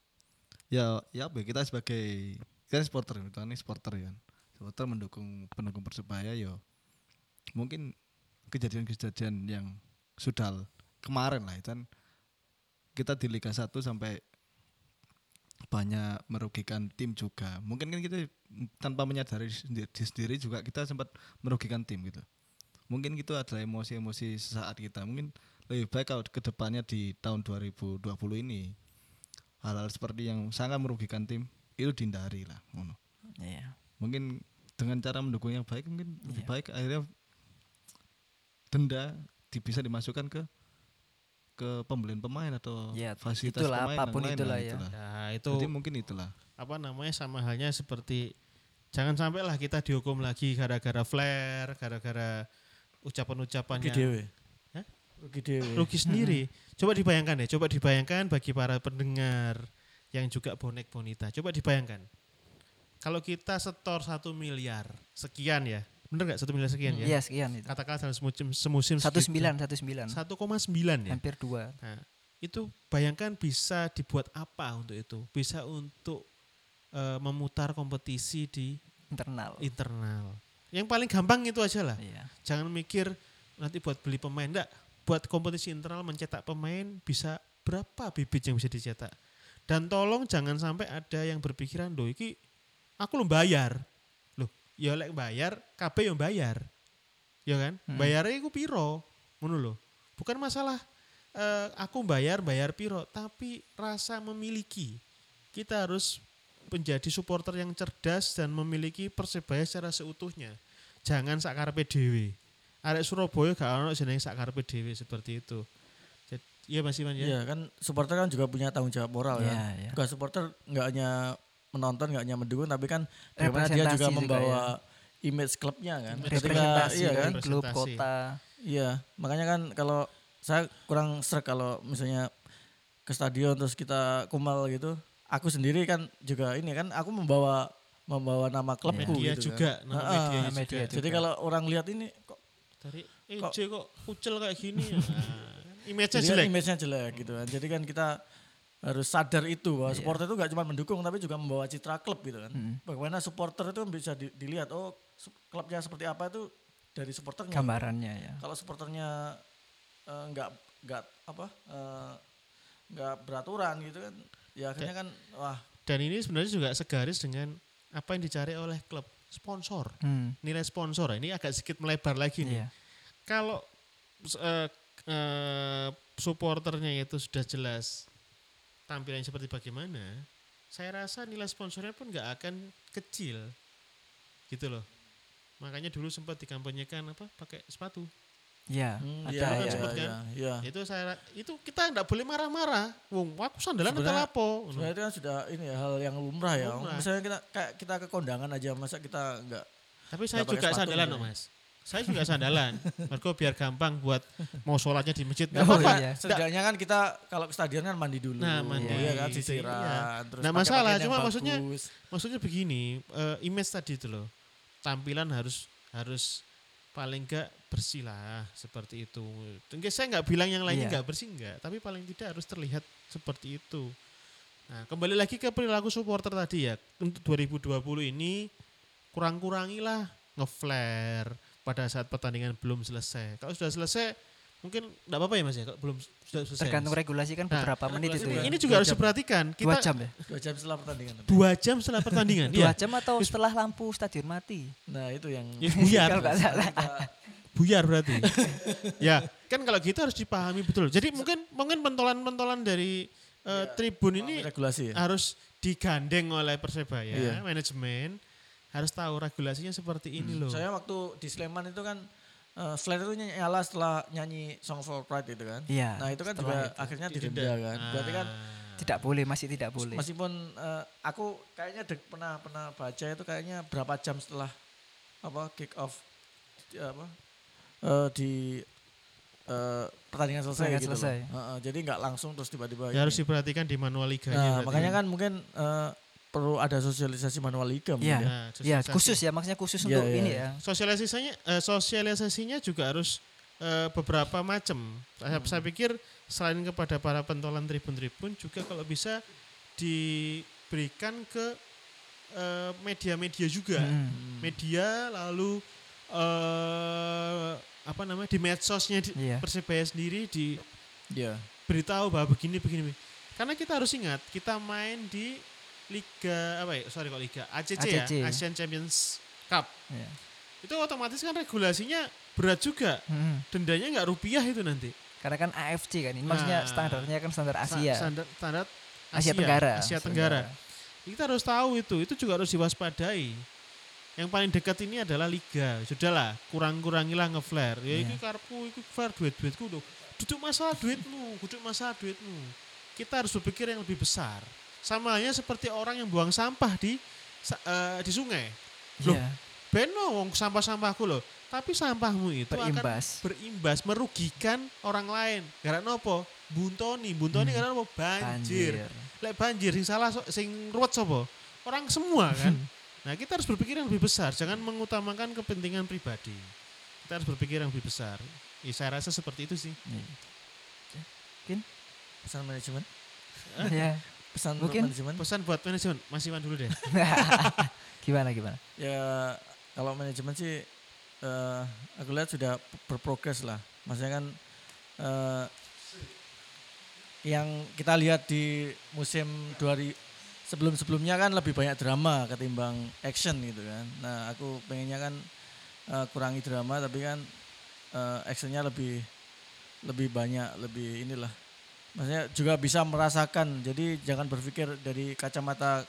ya ya apa ya, kita sebagai kita supporter kita ini supporter ya kan supporter mendukung pendukung persebaya ya mungkin kejadian-kejadian yang sudah kemarin lah itu kan kita di Liga 1 sampai banyak merugikan tim juga. Mungkin kan kita tanpa menyadari sendiri, di sendiri juga kita sempat merugikan tim gitu. Mungkin itu adalah emosi-emosi sesaat kita. Mungkin lebih baik kalau ke depannya di tahun 2020 ini hal-hal seperti yang sangat merugikan tim itu dihindari lah iya. Mungkin dengan cara mendukung yang baik mungkin lebih Iya. baik akhirnya denda bisa dimasukkan ke ke pembelian pemain atau Ya, fasilitas itulah, pemain yang apa pun lain itulah lah, ya. Nah, itu Jadi mungkin itulah. apa namanya sama halnya seperti jangan sampailah kita dihukum lagi gara-gara flare, gara-gara ucapan-ucapan Rugi yang dewe. Hah? Rugi dewe. rugi sendiri. Coba dibayangkan ya, coba dibayangkan bagi para pendengar yang juga bonek bonita. Coba dibayangkan. Kalau kita setor satu miliar sekian ya, bener nggak satu miliar sekian ya? iya sekian itu Katakanlah dalam semusim, semusim satu sembilan satu sembilan 1,9 ya. hampir dua Nah, itu bayangkan bisa dibuat apa untuk itu? Bisa untuk eh, memutar kompetisi di internal internal. Yang paling gampang itu aja lah. iya Jangan mikir nanti buat beli pemain enggak. Buat kompetisi internal mencetak pemain bisa berapa bibit yang bisa dicetak. Dan tolong jangan sampai ada yang berpikiran, "Loh iki aku lo bayar." Ya lek bayar, KB yang bayar. Ya kan? Hmm. Bayarnya iku piro? Ngono loh. Bukan masalah eh, aku bayar bayar piro, tapi rasa memiliki. Kita harus menjadi supporter yang cerdas dan memiliki persebaya secara seutuhnya. Jangan sakarpe dhewe. Arek Surabaya gak ono jeneng sakarpe dhewe seperti itu. Iya Mas Iman ya. Iya kan supporter kan juga punya tanggung jawab moral ya. iya. Bukan supporter nggak hanya menonton nggak hanya mendukung tapi kan bagaimana dia juga juga membawa image klubnya kan. Ketika representasi iya dari kan. klub Representasi. kota Iya, makanya kan kalau saya kurang serak kalau misalnya ke stadion terus kita kumal gitu. Aku sendiri kan juga ini kan aku membawa membawa nama klubku Media gitu juga, kan. nama medianya Nama media juga. juga. Jadi kalau orang lihat ini kok Dari Kok- EJ kok kucel kayak gini ya. Nah, (laughs) image-nya kan jelek. image-nya jelek gitu kan. Jadi kan kita harus sadar itu bahwa Iya. supporter itu gak cuma mendukung tapi juga membawa citra klub gitu kan. Mm. Bagaimana supporter itu bisa di- dilihat oh klubnya seperti apa itu dari supporternya. gambarannya ya Kalau supporternya eh, nggak nggak apa eh, nggak beraturan gitu kan, ya akhirnya kan wah Dan ini sebenarnya juga segaris dengan apa yang dicari oleh klub sponsor. hmm. Nilai sponsor ini agak sedikit melebar lagi nih. iya Kalau eh, eh, supporternya itu sudah jelas tampilannya seperti bagaimana, saya rasa nilai sponsornya pun nggak akan kecil, gitu loh. Makanya dulu sempat dikampanyekan apa pakai sepatu. iya hmm, ada iya, kan ya sempet kan? iya, iya. Itu saya itu kita nggak boleh marah-marah. Wong aku sandalan atau Sebenarnya- lapo. Sebenarnya itu kan sudah ini ya, hal yang lumrah ya. Lumrah. Misalnya kita kayak kita ke kondangan aja masa kita nggak Tapi saya juga sandalan gitu loh ya. mas. Saya juga sandalan. Mergo biar gampang buat mau sholatnya di masjid. Nggak Oh, apa-apa. iya. Setidaknya kan kita kalau ke stadion kan mandi dulu. Nah, mandi. Iya kan Iya. Terus Nah, masalah, cuma maksudnya- bagus. Maksudnya begini, eh, image tadi itu loh. Tampilan harus harus paling enggak bersih lah seperti itu. Mungkin saya nggak bilang yang lainnya Iya. nggak bersih enggak, tapi paling tidak harus terlihat seperti itu. Nah, kembali lagi ke perilaku supporter tadi ya. Untuk 2020 ini kurang-kurangilah ngeflare pada saat pertandingan belum selesai. Kalau sudah selesai mungkin enggak apa-apa ya Mas ya kalau belum sudah selesai. Tergantung Mas. regulasi kan Nah, beberapa menit itu ya. Ini juga harus diperhatikan. Kita Dua jam ya? Dua jam setelah pertandingan. dua jam setelah pertandingan. Dua Iya. jam atau setelah lampu stadion mati? Nah itu yang Ya, buyar. Kalau nggak salah. buyar berarti. (laughs) ya, kan kalau gitu harus dipahami betul. Jadi mungkin mungkin pentolan-pentolan dari eh, tribun ini regulasi ya. harus digandeng oleh Persebaya, Iya. manajemen harus tahu regulasinya seperti ini loh. Saya waktu di Sleman itu kan eh, flare itu ny- nyala setelah nyanyi Song for Pride itu kan. Iya, Nah itu kan juga itu. akhirnya Didenda. kan. Berarti kan Ah. Tidak boleh, masih tidak boleh. meskipun eh, aku kayaknya dek- pernah pernah baca itu kayaknya berapa jam setelah apa kick off di- apa eh, di eh, pertandingan selesai Pertandingan gitu selesai. loh. Heeh, jadi nggak langsung terus tiba-tiba. Ya, harus diperhatikan di manual liganya. Nah berarti. makanya kan mungkin eh, perlu ada sosialisasi manual liga mungkin Iya. ya. Nah, Ya sosialisasi. khusus ya, maksudnya khusus Iya, untuk iya, ini ya. sosialisasinya eh, sosialisasinya juga harus eh, beberapa macam. Saya, saya pikir selain kepada para pentolan tribun-tribun juga kalau bisa diberikan ke eh, media-media juga. Mm. Media lalu eh apa namanya di medsosnya di Iya. Persebaya sendiri di Iya. beritahu bahwa begini begini. Karena kita harus ingat kita main di Liga apa ya? Sorry kok Liga ACC, ACC. ya, Asian Champions Cup. Iya. Itu otomatis kan regulasinya berat juga. Mm. Dendanya nggak rupiah itu nanti. Karena kan AFC kan ini, maksudnya Nah. standarnya kan standar Asia. Standar, standar Asia Tenggara. Asia Tenggara. Kita harus tahu itu. Itu juga harus diwaspadai. Yang paling dekat ini adalah liga. Sudahlah, kurang-kurangilah ngeflare. Ya Iya. iki karpu, iki flare duit-duitku. Duduk masalah duitmu, duduk masalah duitmu. Kita harus berpikir yang lebih besar. Sama halnya seperti orang yang buang sampah di eh, di sungai. Loh, Iya. Beno wong sampah-sampahku loh. Tapi sampahmu itu akan Berimbas. berimbas merugikan orang lain. Karena nopo? Buntoni, buntoni Hmm. karena nopo? Banjir. Banjir. Lek banjir sing salah so- sing ruwet sapa? Orang semua kan. (laughs) nah, kita harus berpikir yang lebih besar, jangan mengutamakan kepentingan pribadi. Kita harus berpikir yang lebih besar. Ya, saya rasa seperti itu sih. Pesan manajemen. (laughs) ya. Pesan Mungkin- manajemen. Pesan buat manajemen, Mas Iwan dulu deh. (laughs) gimana gimana? Ya kalau manajemen sih eh aku lihat sudah berprogres lah. Maksudnya kan eh yang kita lihat di musim 2000 sebelum-sebelumnya kan lebih banyak drama ketimbang action gitu kan. Nah, aku pengennya kan eh, kurangi drama tapi kan eh, actionnya lebih lebih banyak, lebih inilah. Maksudnya juga bisa merasakan. Jadi jangan berpikir dari kacamata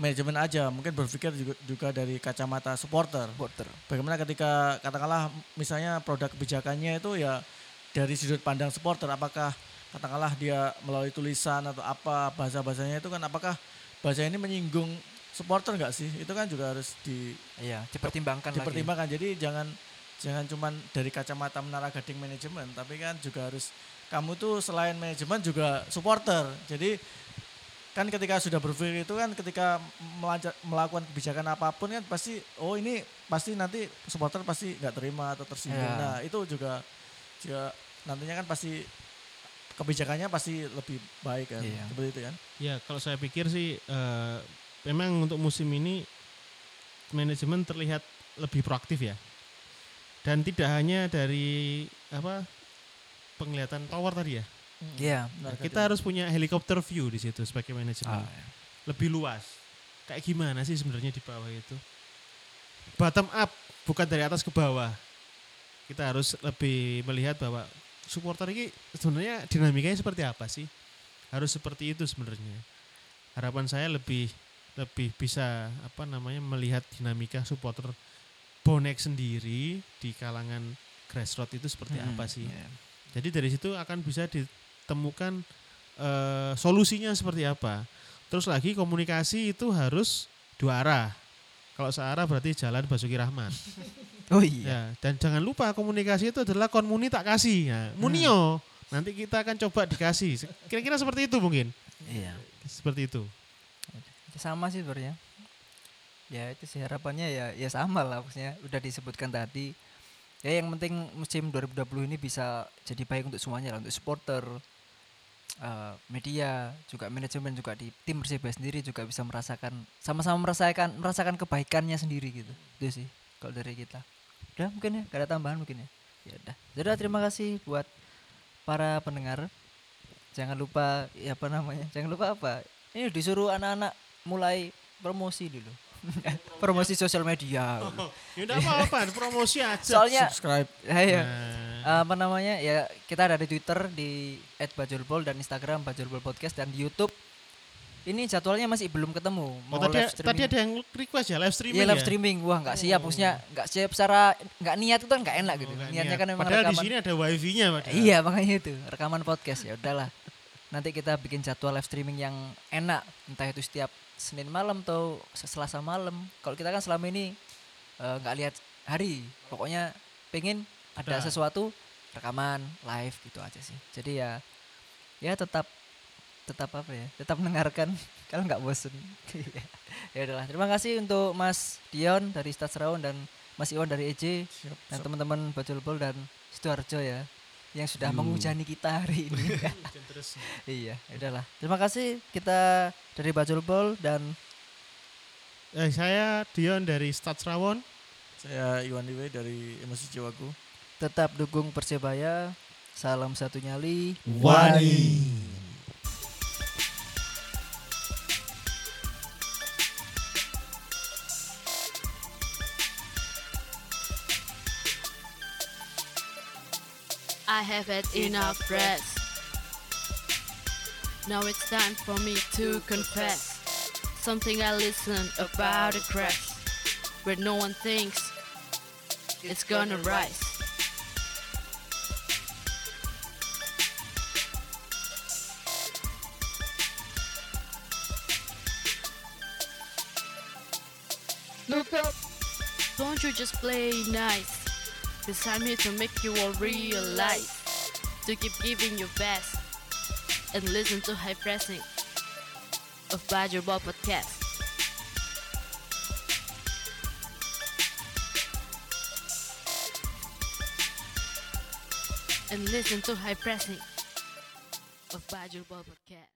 manajemen aja, mungkin berpikir juga, juga dari kacamata supporter. Supporter. Bagaimana ketika katakanlah misalnya produk kebijakannya itu ya dari sudut pandang supporter, apakah katakanlah dia melalui tulisan atau apa bahasa-bahasanya itu kan apakah bahasa ini menyinggung supporter nggak sih? Itu kan juga harus di, Iya, dipertimbangkan lagi. dipertimbangkan. Jadi jangan jangan cuman dari kacamata menara gading manajemen, tapi kan juga harus kamu tuh selain manajemen juga supporter. Jadi kan ketika sudah berpikir itu kan ketika melakukan kebijakan apa pun kan pasti oh ini pasti nanti supporter pasti nggak terima atau tersinggung. Ya. Nah itu juga juga nantinya kan pasti kebijakannya pasti lebih baik kan Iya. seperti itu kan. Ya, kalau saya pikir sih eh, memang untuk musim ini manajemen terlihat lebih proaktif ya. Dan tidak hanya dari apa penglihatan tower tadi ya. Iya. Menara Kita gading. harus punya helikopter view di situ sebagai manajemen. Ah, iya. Lebih luas. Kayak gimana sih sebenarnya di bawah itu? Bottom up, bukan dari atas ke bawah. Kita harus lebih melihat bahwa supporter ini sebenarnya dinamikanya seperti apa sih? Harus seperti itu sebenarnya. Harapan saya lebih lebih bisa apa namanya melihat dinamika supporter bonek sendiri di kalangan grassroots itu seperti Hmm, apa sih? iya. Jadi dari situ akan bisa ditemukan eh, solusinya seperti apa. Terus lagi komunikasi itu harus dua arah. Kalau searah berarti jalan Basuki Rahmat. (laughs) Oh iya. Ya, dan jangan lupa komunikasi itu adalah konmuni tak kasih. Ya, munio. Nanti kita akan coba dikasih. Kira-kira seperti itu mungkin. Iya. Seperti itu. Sama sih sebenarnya. Ya itu sih harapannya ya ya sama lah maksudnya udah disebutkan tadi. Ya yang penting musim 2020 ini bisa jadi baik untuk semuanya lah untuk supporter, eh, media, juga manajemen juga di tim Persibaya sendiri juga bisa merasakan sama-sama merasakan merasakan kebaikannya sendiri gitu. Itu sih kalau dari kita. Udah mungkin ya, gak ada tambahan mungkin ya. Ya udah. Jadi terima kasih buat para pendengar. Jangan lupa ya apa namanya? Jangan lupa apa? Ini disuruh anak-anak mulai promosi dulu. (laughs) promosi sosial media. (laughs) Ya udah apa-apa, promosi aja. Soalnya subscribe ayo (laughs) Nah, apa namanya? Ya kita ada di Twitter di @bajulbol dan Instagram bajulbol podcast dan di YouTube. Ini jadwalnya masih belum ketemu. oh, Mau tadi, live streaming. tadi ada yang request ya live streaming Iya live ya? streaming, wah nggak siap, maksudnya nggak siap secara nggak niat itu kan nggak enak gitu. Oh, Niatnya niat. kan memang Padahal di rekaman. sini ada wifi-nya padahal. Iya makanya itu rekaman podcast ya udahlah. Nanti kita bikin jadwal live streaming yang enak, entah itu setiap Senin malam atau Selasa malam. Kalau kita kan selama ini eh, nggak lihat hari, pokoknya pengen ada Udah. sesuatu rekaman live gitu aja sih. Jadi ya ya tetap tetap apa ya tetap mendengarkan. (laughs) Kalau nggak bosen. (laughs) Ya udahlah. Terima kasih untuk Mas Dion dari Statsrawan dan Mas Iwan dari EJ Siap, dan teman-teman Bajulbol dan Sidoarjo ya yang sudah menghujani kita hari ini. (laughs) (laughs) Terus iya, ya udahlah. Terima kasih kita dari Bajulbol dan eh, saya Dion dari Statsrawon. saya Iwan Diwe dari Emosi Jiwaku tetap dukung Persebaya. Salam satu nyali. Wani. I have had enough rest. Now it's time for me to confess something I listened about a crash where no one thinks it's gonna rise. Look up! Don't you just play nice? Cause I'm here to make you all realize to keep giving your best and listen to high pressing of Badger Ball Podcast. And listen to high pressing of Badger Ball Podcast.